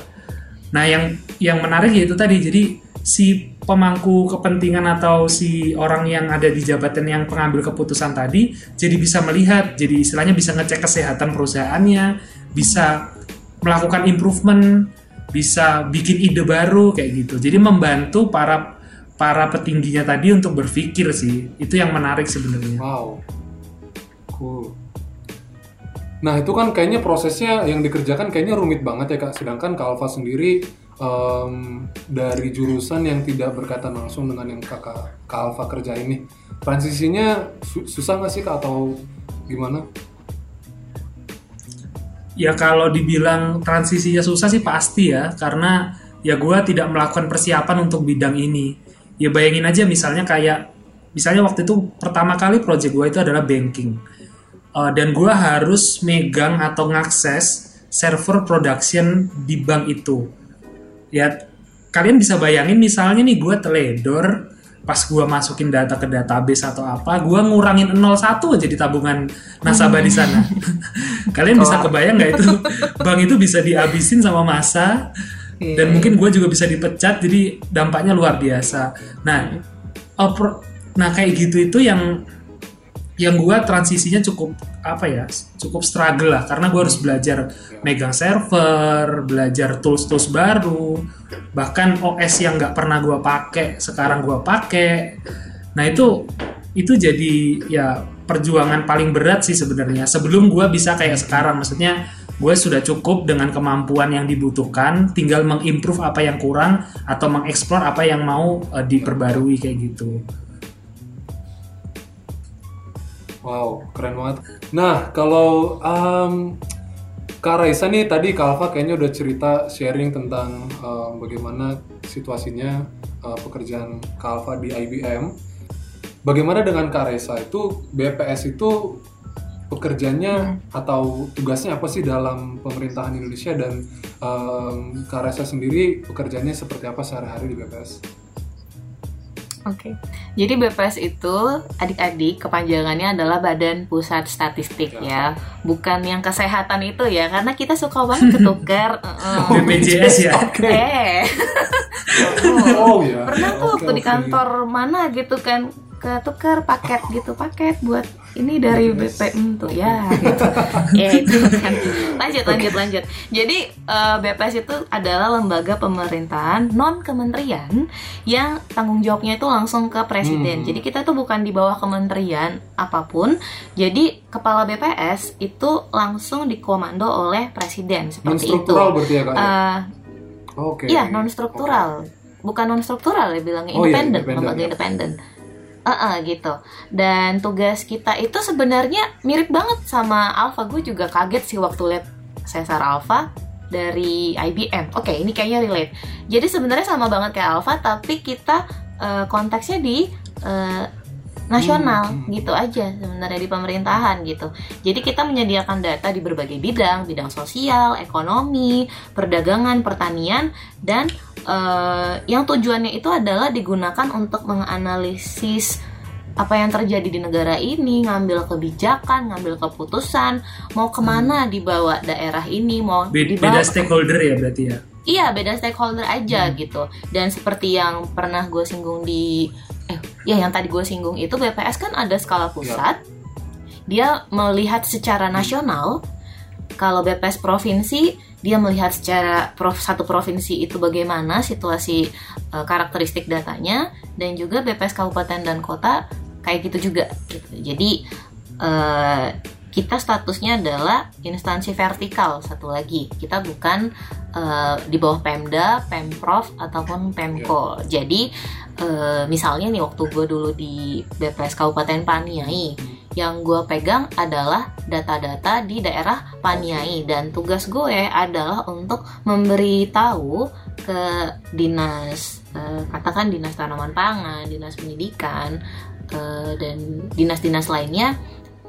Nah, yang yang menarik yaitu tadi jadi si pemangku kepentingan atau si orang yang ada di jabatan yang pengambil keputusan tadi jadi bisa melihat, jadi istilahnya bisa ngecek kesehatan perusahaannya, bisa melakukan improvement, bisa bikin ide baru kayak gitu. Jadi membantu para para petingginya tadi untuk berpikir sih. Itu yang menarik sebenarnya. Wow. Cool. Nah itu kan kayaknya prosesnya yang dikerjakan kayaknya rumit banget ya kak. Sedangkan Kak Alfa sendiri em, dari jurusan yang tidak berkaitan langsung dengan yang kakak Kak Alfa kerja ini, transisinya su- susah nggak sih kak atau gimana? Ya kalau dibilang transisinya susah sih pasti ya, karena ya gue tidak melakukan persiapan untuk bidang ini. Ya bayangin aja misalnya kayak, misalnya waktu itu pertama kali project gue itu adalah banking. Uh, dan gue harus megang atau ngakses server production di bank itu. Ya kalian bisa bayangin misalnya nih gue teledor, pas gue masukin data ke database atau apa, gue ngurangin 01 aja di tabungan nasabah di sana. Kalian bisa kebayang nggak itu bank itu bisa dihabisin sama masa dan mungkin gue juga bisa dipecat, jadi dampaknya luar biasa. Nah, pro- nah kayak gitu itu yang yang gue transisinya cukup apa ya cukup struggle lah. Karena gue harus belajar megang server belajar tools tools baru bahkan OS yang nggak pernah gue pakai sekarang gue pakai. Nah itu itu jadi ya perjuangan paling berat sih sebenarnya. Sebelum gue bisa kayak sekarang. Maksudnya gue sudah cukup dengan kemampuan yang dibutuhkan tinggal mengimprove apa yang kurang atau mengeksplor apa yang mau eh, diperbarui kayak gitu Wow, keren banget. Nah, kalau em, Kak Raisa nih tadi Kak Alfa kayaknya udah cerita sharing tentang em, bagaimana situasinya eh, pekerjaan Kak Alfa di IBM. Bagaimana dengan Kak Raisa itu BPS itu pekerjaannya atau tugasnya apa sih dalam pemerintahan Indonesia dan em, Kak Raisa sendiri pekerjaannya seperti apa sehari-hari di BPS? Oke, jadi BPS itu adik-adik kepanjangannya adalah Badan Pusat Statistik ya, bukan yang kesehatan itu ya, karena kita suka banget ketukar. uh-uh. BPJS ya Eh, Oh ya. pernah tuh Oke, waktu di oke. kantor mana gitu kan ketukar paket gitu paket buat ini dari BPM tuh ya gitu. ya itu kan lanjut lanjut lanjut jadi eh, BPS itu adalah lembaga pemerintahan non kementerian yang tanggung jawabnya itu langsung ke presiden Hmm. jadi kita tuh bukan di bawah kementerian apa pun jadi kepala BPS itu langsung dikomando oleh presiden Non seperti itu struktural berarti ya kak? ya? Eh, Oke. Iya, non struktural. Bukan non struktural ya bilangnya Oh iya, independen, independen, lembaga ya. Ah, gitu. Dan tugas kita itu sebenarnya mirip banget sama Alpha. Gue juga kaget sih waktu lihat Cesar Alpha dari IBM. Oke, ini kayaknya relate. Jadi sebenarnya sama banget kayak Alpha, tapi kita eh, konteksnya di eh, nasional Hmm, hmm. gitu aja sebenarnya di pemerintahan gitu. Jadi kita menyediakan data di berbagai bidang, bidang sosial, ekonomi, perdagangan, pertanian, dan eh, yang tujuannya itu adalah digunakan untuk menganalisis apa yang terjadi di negara ini, ngambil kebijakan, ngambil keputusan, mau ke mana dibawa daerah ini, mau Be- dibawa beda stakeholder ya berarti ya Iya beda stakeholder aja gitu dan seperti yang pernah gue singgung di eh ya yang tadi gue singgung itu BPS kan ada skala pusat dia melihat secara nasional kalau BPS provinsi dia melihat secara prof, satu provinsi itu bagaimana situasi eh, karakteristik datanya dan juga BPS kabupaten dan kota kayak gitu juga gitu. jadi eh, kita statusnya adalah instansi vertikal satu lagi. Kita bukan eh, di bawah Pemda, Pemprov ataupun Pemko. Jadi eh, misalnya nih waktu gue dulu di BPS Kabupaten Paniai, yang gue pegang adalah data-data di daerah Paniai. Dan tugas gue adalah untuk memberitahu ke dinas eh, katakan dinas tanaman pangan, dinas pendidikan eh, dan dinas-dinas lainnya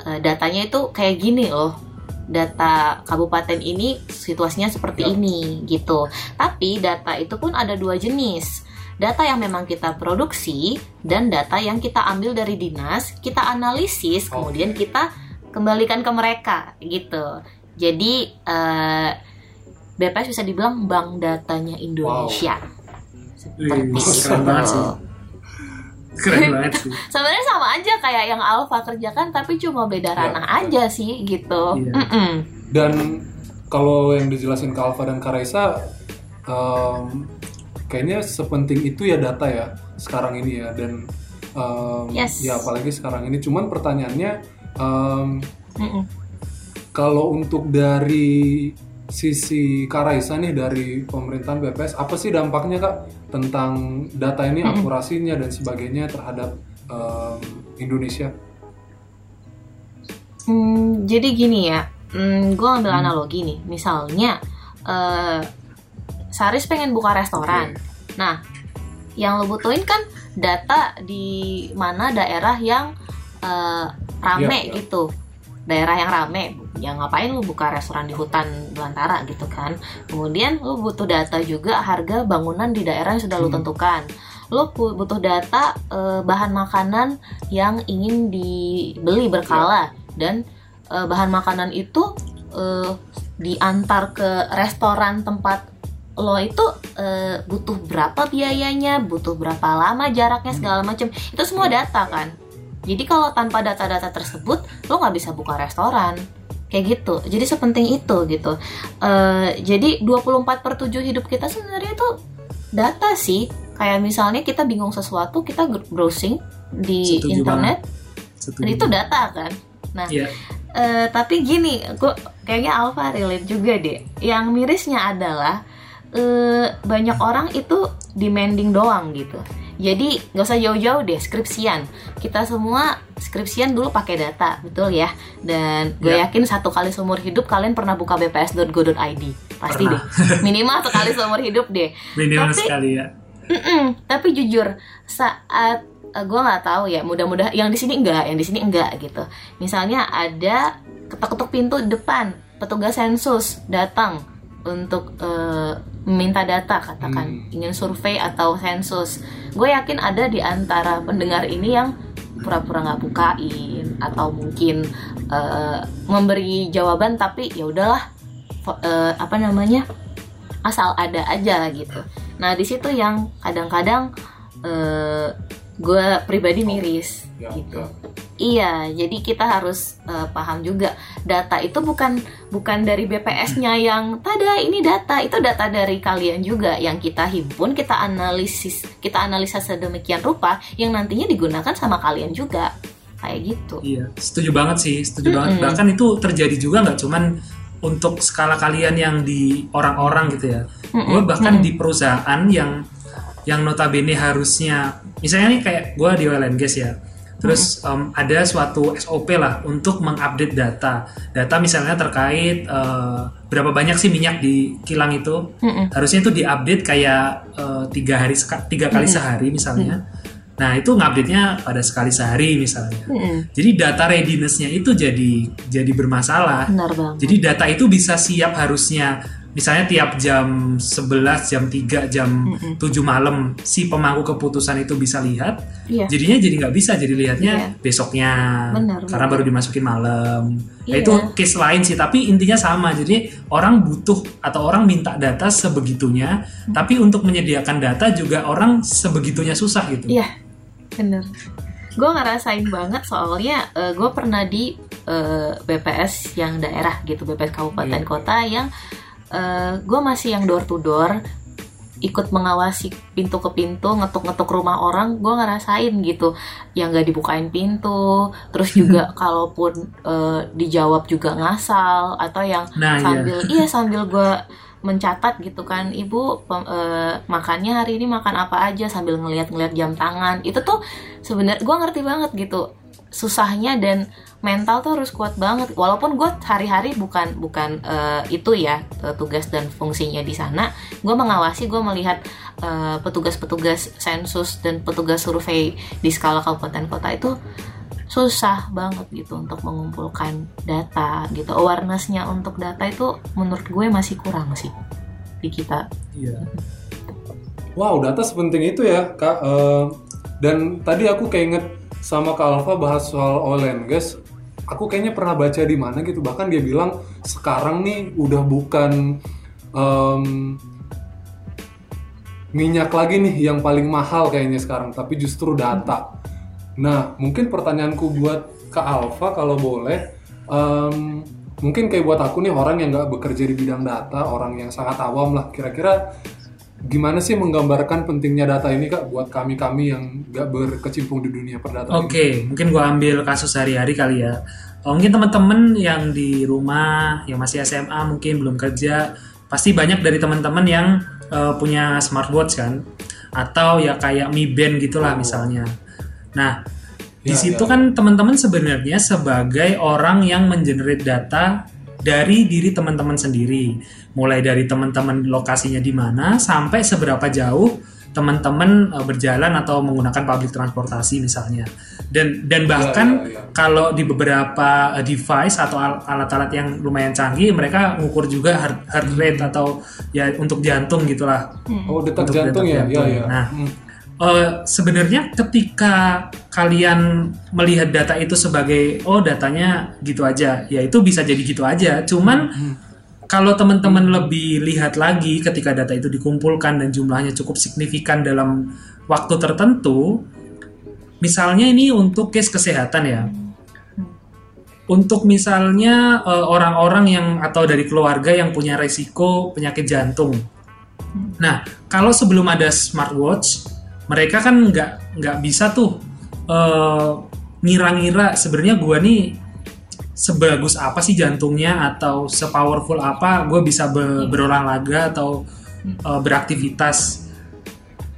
eh, datanya itu kayak gini loh data kabupaten ini situasinya seperti Ya. ini gitu. Tapi data itu pun ada dua jenis. Data yang memang kita produksi dan data yang kita ambil dari dinas, kita analisis, kemudian kita kembalikan ke mereka gitu. Jadi eh, BPS bisa dibilang bank datanya Indonesia. Seperti Wih, itu. Keren banget sih. Keren banget sih. Sebenarnya sama aja kayak yang Alfa kerjakan, tapi cuma beda Ya, ranah aja sih gitu. Iya. Mm-mm. Dan kalau yang dijelasin ke Alfa dan Karaisa, em, kayaknya sepenting itu ya data ya sekarang ini ya dan em, Yes. ya apalagi sekarang ini. Cuman pertanyaannya em, Mm-mm. kalau untuk dari sisi Karaisa nih dari pemerintahan BPS apa sih dampaknya kak tentang data ini akurasinya dan sebagainya terhadap em, Indonesia? Hmm, jadi gini ya, hmm, gue ambil analogi nih. Misalnya, eh, Saris pengen buka restoran. Nah, yang lo butuhin kan data di mana daerah yang eh, rame Iya, iya. gitu. Daerah yang rame, ya ngapain lu buka restoran di hutan belantara gitu kan. Kemudian lu butuh data juga harga bangunan di daerah yang sudah lu Hmm. tentukan. Lu butuh data eh, bahan makanan yang ingin dibeli berkala dan eh, bahan makanan itu eh, diantar ke restoran tempat lo itu eh, butuh berapa biayanya, butuh berapa lama jaraknya segala macam. Itu semua data kan. Jadi kalau tanpa data-data tersebut lo nggak bisa buka restoran kayak gitu. Jadi sepenting itu gitu. Eh, jadi 24 per 7 hidup kita sebenarnya itu data sih. Kayak misalnya kita bingung sesuatu, kita browsing di Setuju internet, Setuju. itu data kan. Nah, Iya. Eh, tapi gini, gue kayaknya Alfa relate juga deh. Yang mirisnya adalah eh, banyak orang itu demanding doang gitu. Jadi nggak usah jauh-jauh deh skripsian. Kita semua skripsian dulu pakai data, betul ya. Dan gue Ya. yakin satu kali seumur hidup kalian pernah buka bps.go.id, pasti Pernah. deh. Minimal sekali seumur hidup deh. Minimal Tapi- sekali ya. Mm-mm, tapi jujur saat gue nggak tahu ya mudah-mudahan yang di sini enggak yang di sini enggak gitu misalnya ada ketuk-ketuk pintu depan petugas sensus datang untuk eh, meminta data katakan Hmm. ingin survei atau sensus gue yakin ada di antara pendengar ini yang pura-pura nggak bukain atau mungkin eh, memberi jawaban tapi ya udahlah eh, apa namanya asal ada aja gitu. Nah di situ yang kadang-kadang eh, gue pribadi miris Ya, gitu. ya. Iya, jadi kita harus eh, paham juga data itu bukan bukan dari BPS-nya yang tada ini data, itu data dari kalian juga yang kita himpun, kita analisis, kita analisa sedemikian rupa yang nantinya digunakan sama kalian juga. Kayak gitu. Iya, setuju banget sih, setuju banget. Mm-mm. Bahkan itu terjadi juga nggak cuman untuk skala kalian yang di orang-orang gitu ya. Mm-mm, Gue bahkan mm-mm. di perusahaan yang yang notabene harusnya, misalnya nih kayak gue di oil and gas ya. Terus em, ada suatu SOP lah untuk mengupdate data. Data misalnya terkait eh, berapa banyak sih minyak di kilang itu. Mm-mm. Harusnya itu diupdate kayak eh, tiga hari tiga kali sehari misalnya. Nah itu ngupdate-nya pada sekali sehari misalnya. Mm-mm. Jadi data readiness-nya itu jadi jadi bermasalah. Benar banget. Jadi data itu bisa siap harusnya misalnya tiap jam 11, jam 3, jam 7 malam si pemangku keputusan itu bisa lihat. Iya. Jadinya jadi nggak bisa jadi lihatnya Iya. besoknya Benar, karena benar. baru dimasukin malam. Nah, Iya. itu case lain sih tapi intinya sama. Jadi orang butuh atau orang minta data sebegitunya, tapi untuk menyediakan data juga orang sebegitunya susah gitu. Iya, bener. Gue ngerasain banget soalnya gue pernah di eh, BPS yang daerah gitu, BPS kabupaten Iya. kota yang gue masih yang door to door ikut mengawasi pintu ke pintu ngetuk-ngetuk rumah orang gue ngerasain gitu. Yang gak dibukain pintu terus juga kalaupun eh, dijawab juga ngasal atau yang Nah, iya. sambil iya sambil gue mencatat gitu kan ibu pem- eh, makannya hari ini makan apa aja? Sambil ngeliat-ngeliat jam tangan. Itu tuh sebenarnya gue ngerti banget gitu susahnya dan mental tuh harus kuat banget walaupun gue hari-hari bukan bukan eh, itu ya eh, tugas dan fungsinya di sana gue mengawasi gue melihat eh, petugas-petugas sensus dan petugas survei di skala kabupaten kota itu susah banget gitu untuk mengumpulkan data gitu awarenessnya untuk data itu menurut gue masih kurang sih di kita Iya. Wow, data sepenting itu ya, Kak. Eh, dan tadi aku keinget sama Kak Alfa bahas soal oil gas. Aku kayaknya pernah baca di mana gitu. Bahkan dia bilang sekarang nih udah bukan em, minyak lagi nih yang paling mahal kayaknya sekarang, tapi justru data. Nah, mungkin pertanyaanku buat Kak Alfa kalau boleh, em, mungkin kayak buat aku nih orang yang nggak bekerja di bidang data, orang yang sangat awam lah, kira-kira gimana sih menggambarkan pentingnya data ini Kak buat kami-kami yang nggak berkecimpung di dunia perdataan Oke, mungkin gua ambil kasus sehari-hari kali ya. Oh, mungkin teman-teman yang di rumah, yang masih SMA mungkin belum kerja, pasti banyak dari teman-teman yang eh, punya smartwatch kan, atau ya kayak Mi Band gitulah misalnya. Nah, di Ya, situ ya. kan teman-teman sebenarnya sebagai orang yang mengenerate data dari diri teman-teman sendiri, mulai dari teman-teman lokasinya di mana sampai seberapa jauh teman-teman eh, berjalan atau menggunakan public transportasi misalnya. Dan dan bahkan ya, ya. kalau di beberapa eh, device atau al- alat-alat yang lumayan canggih, mereka ngukur juga heart, heart rate atau ya untuk jantung gitulah. Oh, detak Untuk jantung ya? detak Ya, jantung. ya. Nah, Hmm. Eh, sebenarnya ketika kalian melihat data itu sebagai oh datanya gitu aja, ya itu bisa jadi gitu aja. Cuman kalau teman-teman lebih lihat lagi ketika data itu dikumpulkan dan jumlahnya cukup signifikan dalam waktu tertentu, misalnya ini untuk case kesehatan ya. Untuk misalnya eh, orang-orang yang atau dari keluarga yang punya resiko penyakit jantung. Nah, kalau sebelum ada smartwatch, mereka kan nggak nggak bisa tuh eh, ngira-ngira sebenarnya gua nih sebagus apa sih jantungnya atau sepowerful apa gue bisa be- berolahraga atau eh, beraktivitas.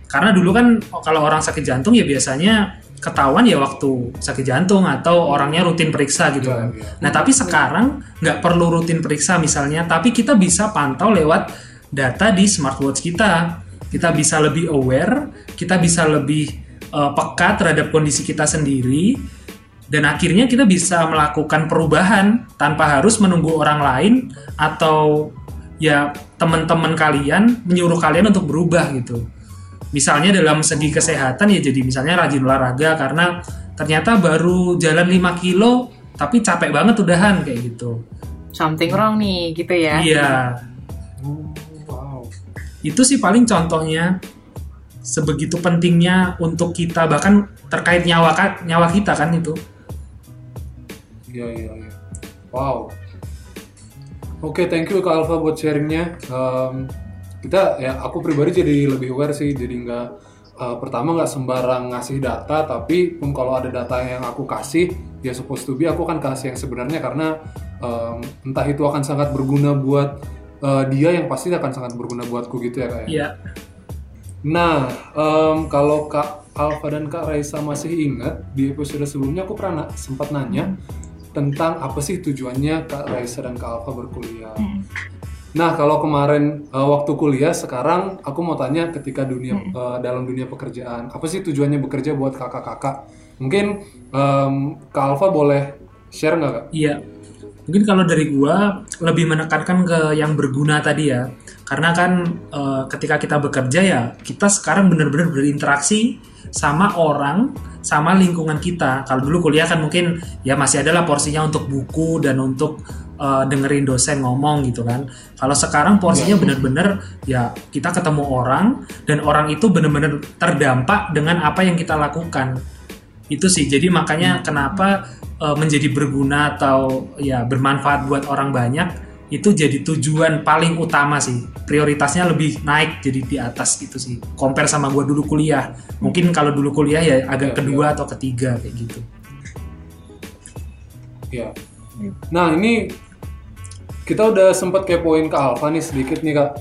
Karena dulu kan kalau orang sakit jantung ya biasanya ketahuan ya waktu sakit jantung atau orangnya rutin periksa gitu kan. Nah tapi sekarang nggak perlu rutin periksa misalnya, tapi kita bisa pantau lewat data di smartwatch kita. Kita bisa lebih aware, kita bisa lebih eh, peka terhadap kondisi kita sendiri, dan akhirnya kita bisa melakukan perubahan tanpa harus menunggu orang lain atau ya teman-teman kalian menyuruh kalian untuk berubah gitu. Misalnya dalam segi kesehatan ya jadi misalnya rajin olahraga karena ternyata baru jalan 5 kilo tapi capek banget udahan kayak gitu. Something wrong nih, gitu ya. Iya, Oh, wow. itu sih paling contohnya sebegitu pentingnya untuk kita bahkan terkait nyawa nyawa kita kan itu. Iya, iya, iya. Wow. Oke, thank you Kak Alfa buat sharingnya. Em, kita ya aku pribadi jadi lebih aware sih, jadi nggak eh, pertama nggak sembarang ngasih data, tapi pun kalau ada data yang aku kasih, ya supposed to be aku akan kasih yang sebenarnya karena em, entah itu akan sangat berguna buat eh, dia yang pasti akan sangat berguna buatku gitu ya kak. ya? Iya. Nah, em, kalau Kak Alfa dan Kak Raisa masih ingat di episode sebelumnya aku pernah na- sempat nanya tentang apa sih tujuannya Kak Raisa dan Kak Alfa berkuliah. Nah, kalau kemarin eh, waktu kuliah, sekarang aku mau tanya ketika dunia eh, dalam dunia pekerjaan, apa sih tujuannya bekerja buat kakak-kakak? Mungkin em, Kak Alfa boleh share nggak Kak? Iya. Mungkin kalau dari gua lebih menekankan ke yang berguna tadi ya. Karena kan eh, ketika kita bekerja ya, kita sekarang benar-benar berinteraksi sama orang, sama lingkungan kita. Kalau dulu kuliah kan mungkin ya masih adalah porsinya untuk buku dan untuk eh, dengerin dosen ngomong gitu kan. Kalau sekarang porsinya benar-benar ya kita ketemu orang dan orang itu benar-benar terdampak dengan apa yang kita lakukan itu sih. Jadi makanya kenapa uh, menjadi berguna atau ya bermanfaat buat orang banyak itu jadi tujuan paling utama sih. Prioritasnya lebih naik jadi di atas gitu sih. Compare sama gua dulu kuliah. Mungkin kalau dulu kuliah ya agak Ya, kedua atau ketiga kayak gitu. Ya. Nah ini kita udah sempat kepoin ke Alfa nih sedikit nih kak.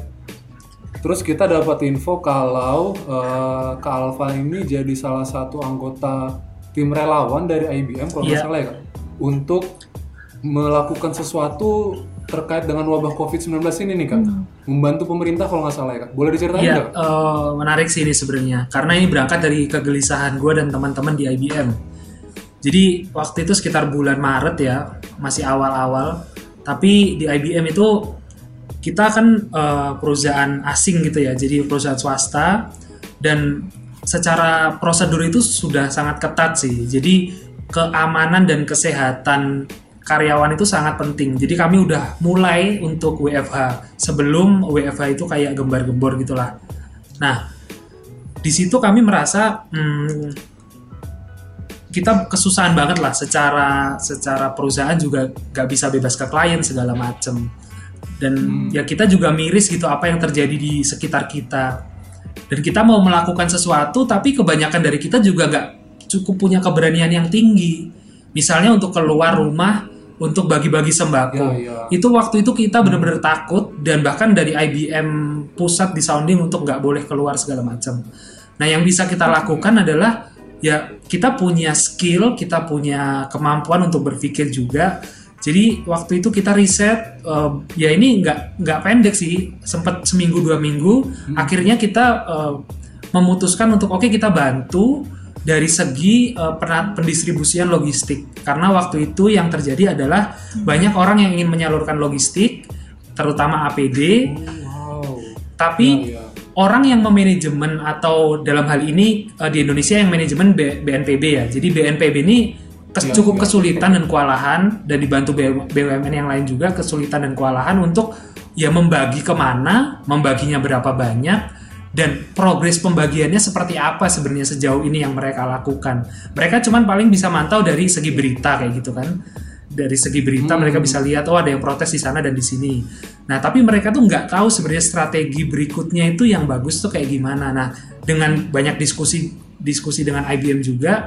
Terus kita dapat info kalau eh, Kak Alfa ini jadi salah satu anggota tim relawan dari IBM kalau nggak Iya. salah ya kak. Untuk melakukan sesuatu terkait dengan wabah COVID-19 ini nih kak. Membantu pemerintah kalau nggak salah ya kak. Boleh diceritain Iya, nggak? eh, menarik sih ini sebenarnya karena ini berangkat dari kegelisahan gue dan teman-teman di IBM. Jadi waktu itu sekitar bulan Maret ya, masih awal-awal. Tapi di IBM itu kita kan eh, perusahaan asing gitu ya, jadi perusahaan swasta dan secara prosedur itu sudah sangat ketat sih. Jadi keamanan dan kesehatan karyawan itu sangat penting. Jadi kami udah mulai untuk WFH sebelum WFH itu kayak gembar-gembor gitulah. Nah, di situ kami merasa hmm, kita kesusahan banget lah secara secara perusahaan juga gak bisa bebas ke klien segala macem dan ya kita juga miris gitu apa yang terjadi di sekitar kita dan kita mau melakukan sesuatu tapi kebanyakan dari kita juga gak cukup punya keberanian yang tinggi. Misalnya untuk keluar rumah untuk bagi-bagi sembako. Ya, ya. itu waktu itu kita benar-benar takut dan bahkan dari IBM pusat di sounding untuk nggak boleh keluar segala macam. Nah yang bisa kita lakukan adalah ya kita punya skill kita punya kemampuan untuk berpikir juga jadi waktu itu kita riset eh, ya ini nggak nggak pendek sih sempat seminggu dua minggu akhirnya kita eh, memutuskan untuk oke kita bantu dari segi pena- pendistribusian logistik karena waktu itu yang terjadi adalah banyak orang yang ingin menyalurkan logistik terutama APD Wow. tapi Ya, ya. orang yang memanajemen atau dalam hal ini di Indonesia yang manajemen B- BNPB ya. Jadi BNPB ini kes- Iya, cukup iya. kesulitan dan kewalahan dan dibantu BUMN yang lain juga kesulitan dan kewalahan untuk ya membagi ke mana, membaginya berapa banyak dan progres pembagiannya seperti apa sebenarnya sejauh ini yang mereka lakukan. Mereka cuman paling bisa mantau dari segi berita kayak gitu kan. Dari segi berita Hmm. mereka bisa lihat oh ada yang protes di sana dan di sini. Nah tapi mereka tuh nggak tahu sebenarnya strategi berikutnya itu yang bagus tuh kayak gimana. Nah dengan banyak diskusi diskusi dengan IBM juga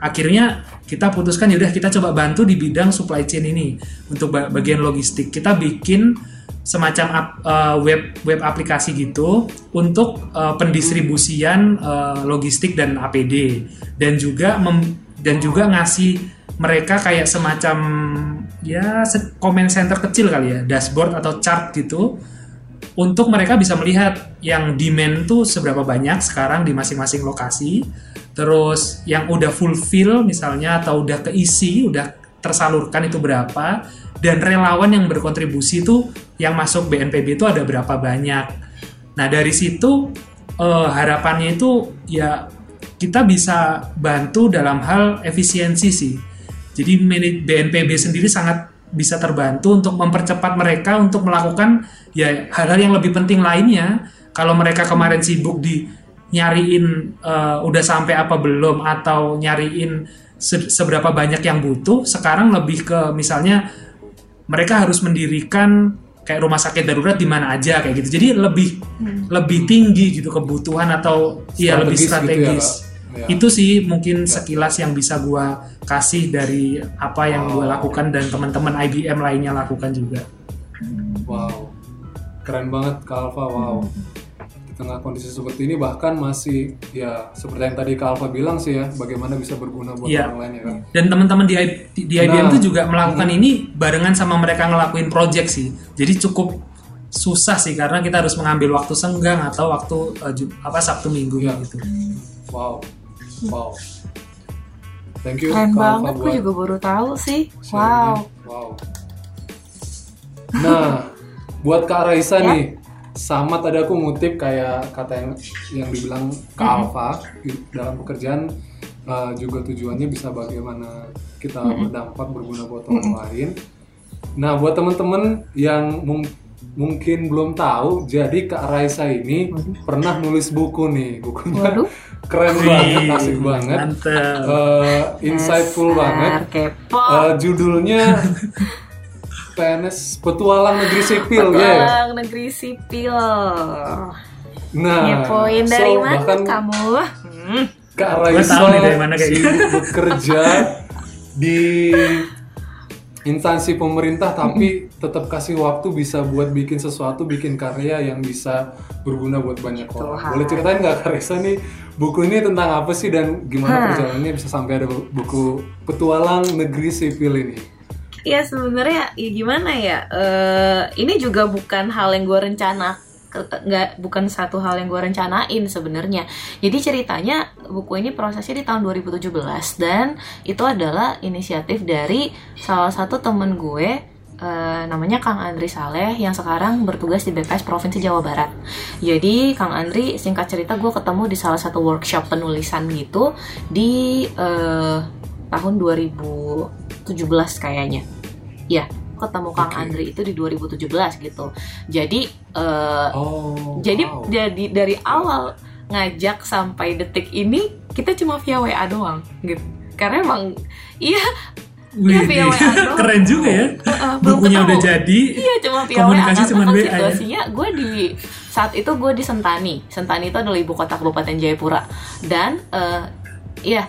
akhirnya kita putuskan yaudah kita coba bantu di bidang supply chain ini untuk ba- bagian logistik. Kita bikin semacam ap- eh, web web aplikasi gitu untuk eh, pendistribusian eh, logistik dan APD dan juga mem- dan juga ngasih mereka kayak semacam ya comment center kecil kali ya dashboard atau chart gitu untuk mereka bisa melihat yang demand tuh seberapa banyak sekarang di masing-masing lokasi terus yang udah fulfill misalnya atau udah keisi udah tersalurkan itu berapa dan relawan yang berkontribusi itu yang masuk BNPB itu ada berapa banyak nah dari situ eh, harapannya itu ya kita bisa bantu dalam hal efisiensi sih jadi BNPB sendiri sangat bisa terbantu untuk mempercepat mereka untuk melakukan ya hal-hal yang lebih penting lainnya. Kalau mereka kemarin sibuk di nyariin eh, udah sampai apa belum atau nyariin se- seberapa banyak yang butuh, sekarang lebih ke misalnya mereka harus mendirikan kayak rumah sakit darurat di mana aja kayak gitu. Jadi lebih lebih tinggi gitu kebutuhan atau ya lebih Strategis gitu ya, strategis. Ya. Itu sih mungkin sekilas yang bisa gua kasih dari apa yang gua lakukan dan teman-teman IBM lainnya lakukan juga. Wow, keren banget Kak Alfa. Wow, di tengah kondisi seperti ini bahkan masih ya seperti yang tadi Kak Alfa bilang sih ya, bagaimana bisa berguna buat Iya. orang lain ya kan. Dan teman-teman di, I- di IBM Nah. tuh juga melakukan ini barengan sama mereka ngelakuin project sih. Jadi cukup susah sih karena kita harus mengambil waktu senggang atau waktu Ju- apa Sabtu Minggu Iya. gitu. Wow, wow. Thank you Keren banget, gue buat juga baru tahu sih. Wow. Wow. Nah, buat Kak Raisa Ya. nih, sama tadi aku ngutip kayak kata yang yang dibilang Kak Alfa di- dalam pekerjaan uh, juga tujuannya bisa bagaimana kita berdampak berguna buat orang lain. Nah, buat teman-teman yang mung- mungkin belum tahu, jadi Kak Raisa ini pernah nulis buku nih, bukunya Waduh. keren banget, asik banget. Uh, insightful Dasar banget. Kepo. Uh, judulnya PNS Petualang Negeri Sipil ya. ya? Petualang negeri sipil. Nah, Ngepoin dari so, mana bahkan kamu? Hmm. Kak Raisa tahu nih dari mana kayak gitu. bekerja di instansi pemerintah tapi tetap kasih waktu bisa buat bikin sesuatu, bikin karya yang bisa berguna buat banyak orang. Tuhan. Boleh ceritain nggak Kak Raisa nih buku ini tentang apa sih dan gimana perjalanannya bisa sampai ada buku Petualang Negeri Sipil ini? Ya sebenarnya ya gimana ya? Eh ini juga bukan hal yang gue rencana nggak bukan satu hal yang gue rencanain sebenarnya. Jadi ceritanya buku ini prosesnya di tahun 2017 dan itu adalah inisiatif dari salah satu temen gue eh, namanya Kang Andri Saleh yang sekarang bertugas di BPS Provinsi Jawa Barat. Jadi Kang Andri singkat cerita gue ketemu di salah satu workshop penulisan gitu di eh, tahun 2017 kayaknya. ya ketemu Kang Oke. Andri itu di 2017 gitu jadi eh, Oh. jadi wow. jadi dari awal ngajak sampai detik ini kita cuma via WA doang gitu karena emang iya Wih, via WA doang. keren juga ya. eh, belum Bukunya ketemu. udah jadi. Iya cuma via Komunikasi WA kan WA ya? situasinya gue di saat itu gue di Sentani. Sentani itu adalah ibu kota Kabupaten Jayapura dan eh iya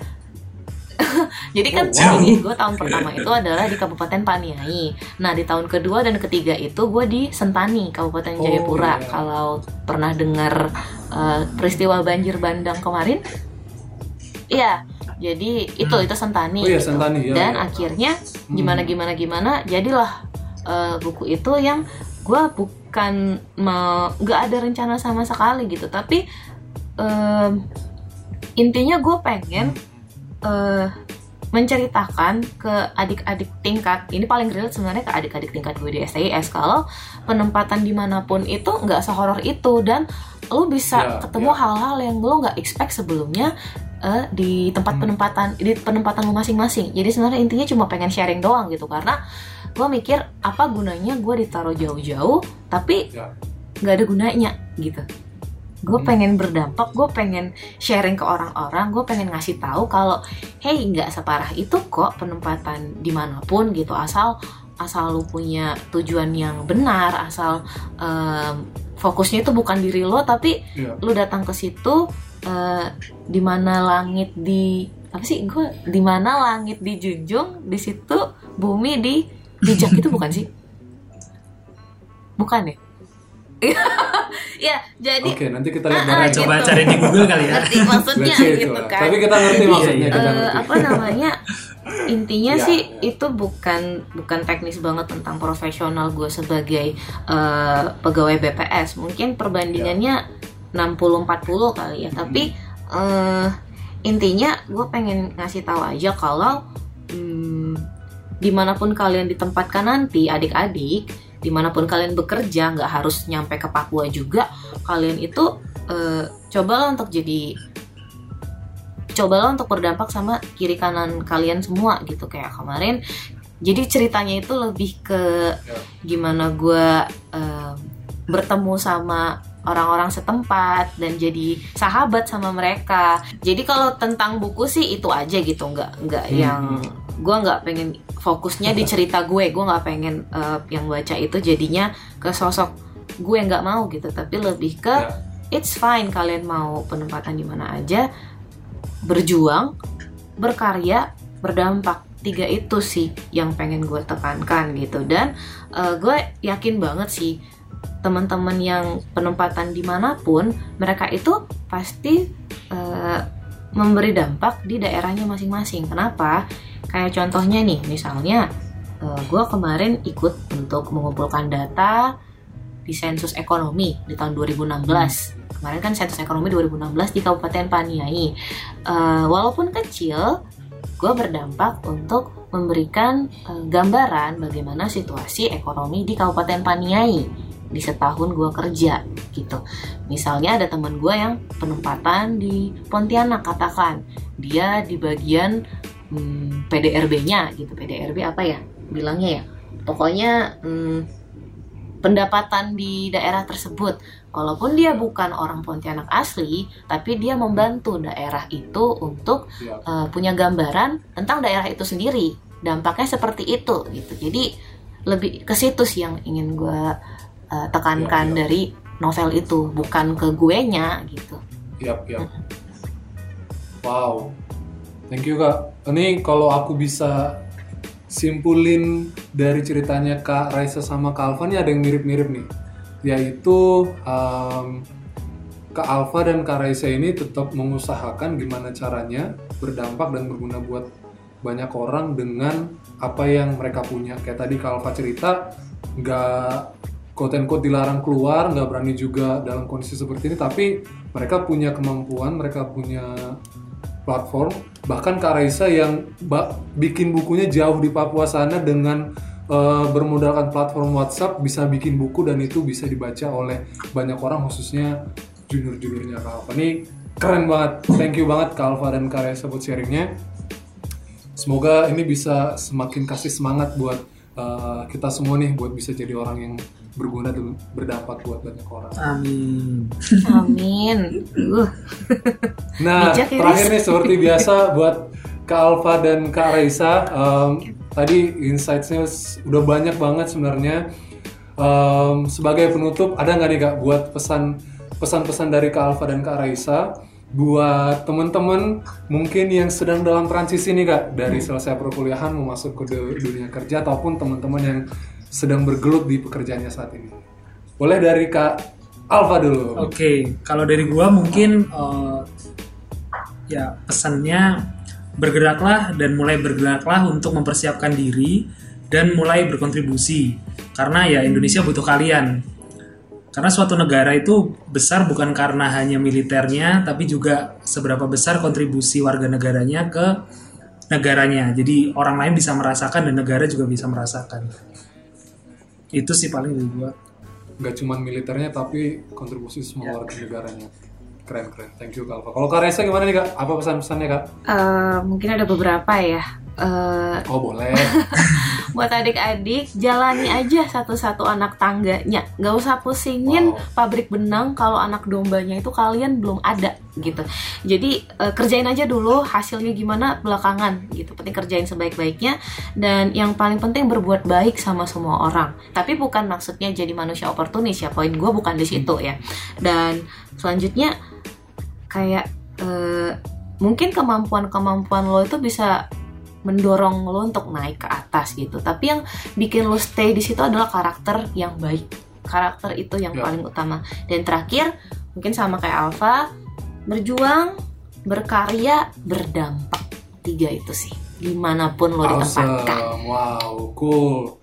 jadi kan Oh, ini gue tahun pertama itu adalah di Kabupaten Paniai. Nah di tahun kedua dan ketiga itu gue di Sentani Kabupaten Oh, Jayapura. iya. Kalau pernah dengar eh, peristiwa banjir bandang kemarin, iya. Jadi itu itu Sentani. Oh iya, gitu. Sentani, ya, Dan ya. akhirnya Hmm. gimana gimana gimana jadilah eh, buku itu yang gue bukan mau nggak ada rencana sama sekali gitu tapi em, intinya gue pengen eh, menceritakan ke adik-adik tingkat ini paling relate sebenarnya ke adik-adik tingkat gue di STIS kalau penempatan di mana pun itu nggak sehoror itu dan lo bisa Ya, ketemu ya. hal-hal yang lo nggak expect sebelumnya eh, di tempat Hmm. penempatan di penempatan lo masing-masing jadi sebenarnya intinya cuma pengen sharing doang gitu karena gue mikir apa gunanya gue ditaruh jauh-jauh tapi Ya. nggak ada gunanya gitu gue Hmm. pengen berdampak gue pengen sharing ke orang-orang gue pengen ngasih tahu kalau hey nggak separah itu kok penempatan di mana pun gitu asal asal lu punya tujuan yang benar asal em, fokusnya itu bukan diri lo tapi Iya. lu datang ke situ eh, di mana langit di apa sih gue di mana langit dijunjung di situ bumi di bijak itu bukan sih bukan ya ya jadi Oke, nanti kita lihat Ah, gitu. Coba cari di Google kali ya. ngerti maksudnya gitu kan Tapi kita ngerti Jadi, maksudnya, kita eh, ngerti. apa namanya intinya Ya, sih ya. itu bukan bukan teknis banget tentang profesional gue sebagai eh, pegawai BPS mungkin perbandingannya 60-40 kali ya tapi eh, intinya gue pengen ngasih tahu aja kalau hmm, di mana pun kalian ditempatkan nanti adik-adik di mana pun kalian bekerja nggak harus nyampe ke Papua juga kalian itu eh, cobalah untuk jadi cobalah untuk berdampak sama kiri kanan kalian semua gitu. Kayak kemarin jadi ceritanya itu lebih ke gimana gue em, bertemu sama orang-orang setempat dan jadi sahabat sama mereka. Jadi kalau tentang buku sih itu aja gitu nggak nggak Hmm. yang gue nggak pengen fokusnya di cerita gue gue nggak pengen eh, yang baca itu jadinya ke sosok gue nggak mau gitu. Tapi lebih ke Ya. it's fine kalian mau penempatan di mana aja berjuang berkarya berdampak. Tiga itu sih yang pengen gue tekankan gitu. Dan eh, gue yakin banget sih teman-teman yang penempatan di mana pun mereka itu pasti eh, memberi dampak di daerahnya masing-masing. Kenapa kayak contohnya nih misalnya gue kemarin ikut untuk mengumpulkan data di sensus ekonomi di tahun 2016 kemarin kan sensus ekonomi 2016 di Kabupaten Paniai. Eh, walaupun kecil gue berdampak untuk memberikan eh, gambaran bagaimana situasi ekonomi di Kabupaten Paniai di setahun gue kerja gitu. Misalnya ada teman gue yang penempatan di Pontianak katakan. Dia di bagian hmm, PDRB-nya gitu PDRB apa ya bilangnya ya pokoknya hmm, pendapatan di daerah tersebut walaupun dia bukan orang Pontianak asli tapi dia membantu daerah itu untuk Ya. eh, punya gambaran tentang daerah itu sendiri dampaknya seperti itu gitu jadi lebih ke situ sih yang ingin gue eh, tekankan Ya, ya. dari novel itu bukan ke gue nya gitu Yap, yap. Wow. Thank you, Kak. Ini kalau aku bisa simpulin dari ceritanya Kak Raisa sama Kak Alfa ada yang mirip-mirip nih. Yaitu em, Kak Alfa dan Kak Raisa ini tetap mengusahakan gimana caranya berdampak dan berguna buat banyak orang dengan apa yang mereka punya. Kayak tadi Kak Alfa cerita, nggak quote and dilarang keluar, nggak berani juga dalam kondisi seperti ini, tapi mereka punya kemampuan, mereka punya platform. Bahkan Kak Raisa yang bikin bukunya jauh di Papua sana dengan eh, bermodalkan platform WhatsApp bisa bikin buku dan itu bisa dibaca oleh banyak orang khususnya junior-juniornya Kak. Ini keren banget. Thank you banget Kak Alfa dan Kak Raisa buat sharingnya. Semoga ini bisa semakin kasih semangat buat eh, kita semua nih buat bisa jadi orang yang berguna dan berdampak buat banyak orang. Amin. Amin. Uh, Nah, Bijak ya, terakhir nih seperti biasa buat Kak Alfa dan Kak Raisa, em, tadi insights-nya udah banyak banget sebenarnya. Em, sebagai penutup, ada nggak nih Kak buat pesan pesan-pesan dari Kak Alfa dan Kak Raisa buat teman-teman mungkin yang sedang dalam transisi nih Kak dari selesai perkuliahan mau masuk ke du- dunia kerja ataupun teman-teman yang sedang bergelut di pekerjaannya saat ini. Boleh dari Kak Alfa dulu. Oke, kalau dari gua mungkin eh, ya pesannya bergeraklah dan mulai bergeraklah untuk mempersiapkan diri dan mulai berkontribusi karena ya Indonesia butuh kalian. Karena suatu negara itu besar bukan karena hanya militernya, tapi juga seberapa besar kontribusi warga negaranya ke negaranya. Jadi orang lain bisa merasakan dan negara juga bisa merasakan. Itu sih paling dari gua. nggak cuma militernya tapi kontribusi semua warga negaranya. Keren keren. Thank you Kak Alfa. Kalau Kak Reza gimana nih Kak? Apa pesan-pesannya Kak? Eh, mungkin ada beberapa ya. Eh, oh boleh. buat adik-adik jalani aja satu-satu anak tangganya. Nggak usah pusingin Wow. pabrik benang kalau anak dombanya itu kalian belum ada gitu. Jadi eh, kerjain aja dulu hasilnya gimana belakangan gitu. Penting kerjain sebaik-baiknya dan yang paling penting berbuat baik sama semua orang. Tapi bukan maksudnya jadi manusia oportunis ya poin gue bukan di situ ya. Dan selanjutnya kayak eh, mungkin kemampuan-kemampuan lo itu bisa mendorong lo untuk naik ke atas gitu. Tapi yang bikin lo stay di situ adalah karakter yang baik. Karakter itu yang Ya. paling utama. Dan terakhir, mungkin sama kayak Alfa, berjuang, berkarya, berdampak. Tiga itu sih. Di mana pun lo ditempatkan. awesome wow cool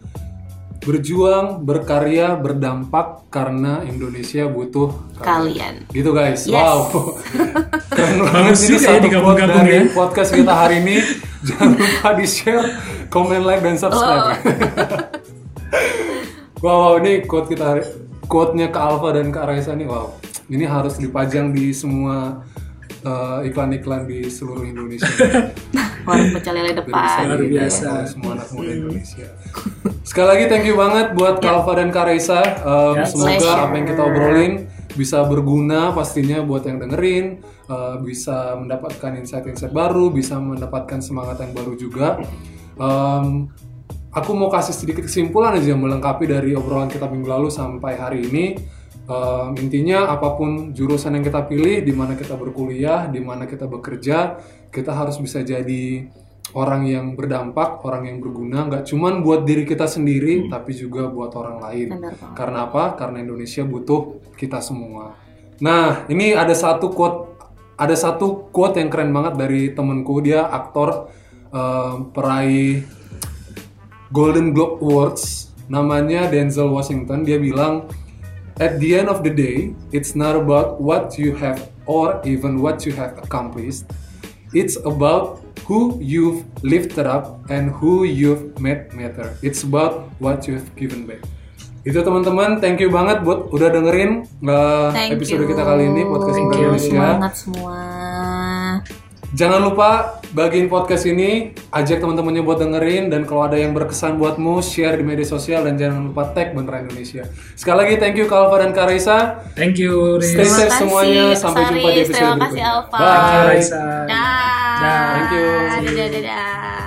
berjuang berkarya berdampak karena Indonesia butuh Kalian. gitu guys. Yes. wow. Keren banget ini juga ya satu quote dari ya. podcast kita hari ini. Jangan lupa di share komen like dan subscribe. Wow, wow. Ini quote kita hari quote-nya Kak Alfa dan Kak Raisa nih. Wow. Ini harus dipajang di semua uh, iklan-iklan di seluruh Indonesia Warung pecel lele depan. Luar biasa. oleh semua anak muda Indonesia. Sekali lagi thank you banget buat Kak Alfa dan Kak Raisa. Um, Ya, semoga pleasure. apa yang kita obrolin bisa berguna pastinya buat yang dengerin, uh, bisa mendapatkan insight-insight baru, bisa mendapatkan semangat yang baru juga. Um, aku mau kasih sedikit kesimpulan aja melengkapi dari obrolan kita minggu lalu sampai hari ini. Um, intinya apa pun jurusan yang kita pilih, di mana kita berkuliah, di mana kita bekerja, kita harus bisa jadi orang yang berdampak, orang yang berguna, nggak cuman buat diri kita sendiri, tapi juga buat orang lain. Karena apa? Karena Indonesia butuh kita semua. Nah, ini ada satu quote, ada satu quote yang keren banget dari temenku dia aktor um, peraih Golden Globe Awards, namanya Denzel Washington. Dia bilang, at the end of the day, it's not about what you have or even what you have accomplished. It's about who you've lifted up and who you've made matter. It's about what you've given back. Itu teman-teman, thank you banget buat udah dengerin uh, Thank episode you. kita kali ini podcast Thank Muda you. Indonesia. Semangat semua. Jangan lupa bagiin podcast ini, ajak teman-temannya buat dengerin dan kalau ada yang berkesan buatmu, share di media sosial dan jangan lupa tag Beneran Indonesia. Sekali lagi thank you Kak Alfa dan Kak Raisa. Thank you, Riz. Stay Terima safe kasih, semuanya. Sampai jumpa di episode Terima kasih berikutnya. Bye. Dah. Dah. Thank you. Dadah, dadah.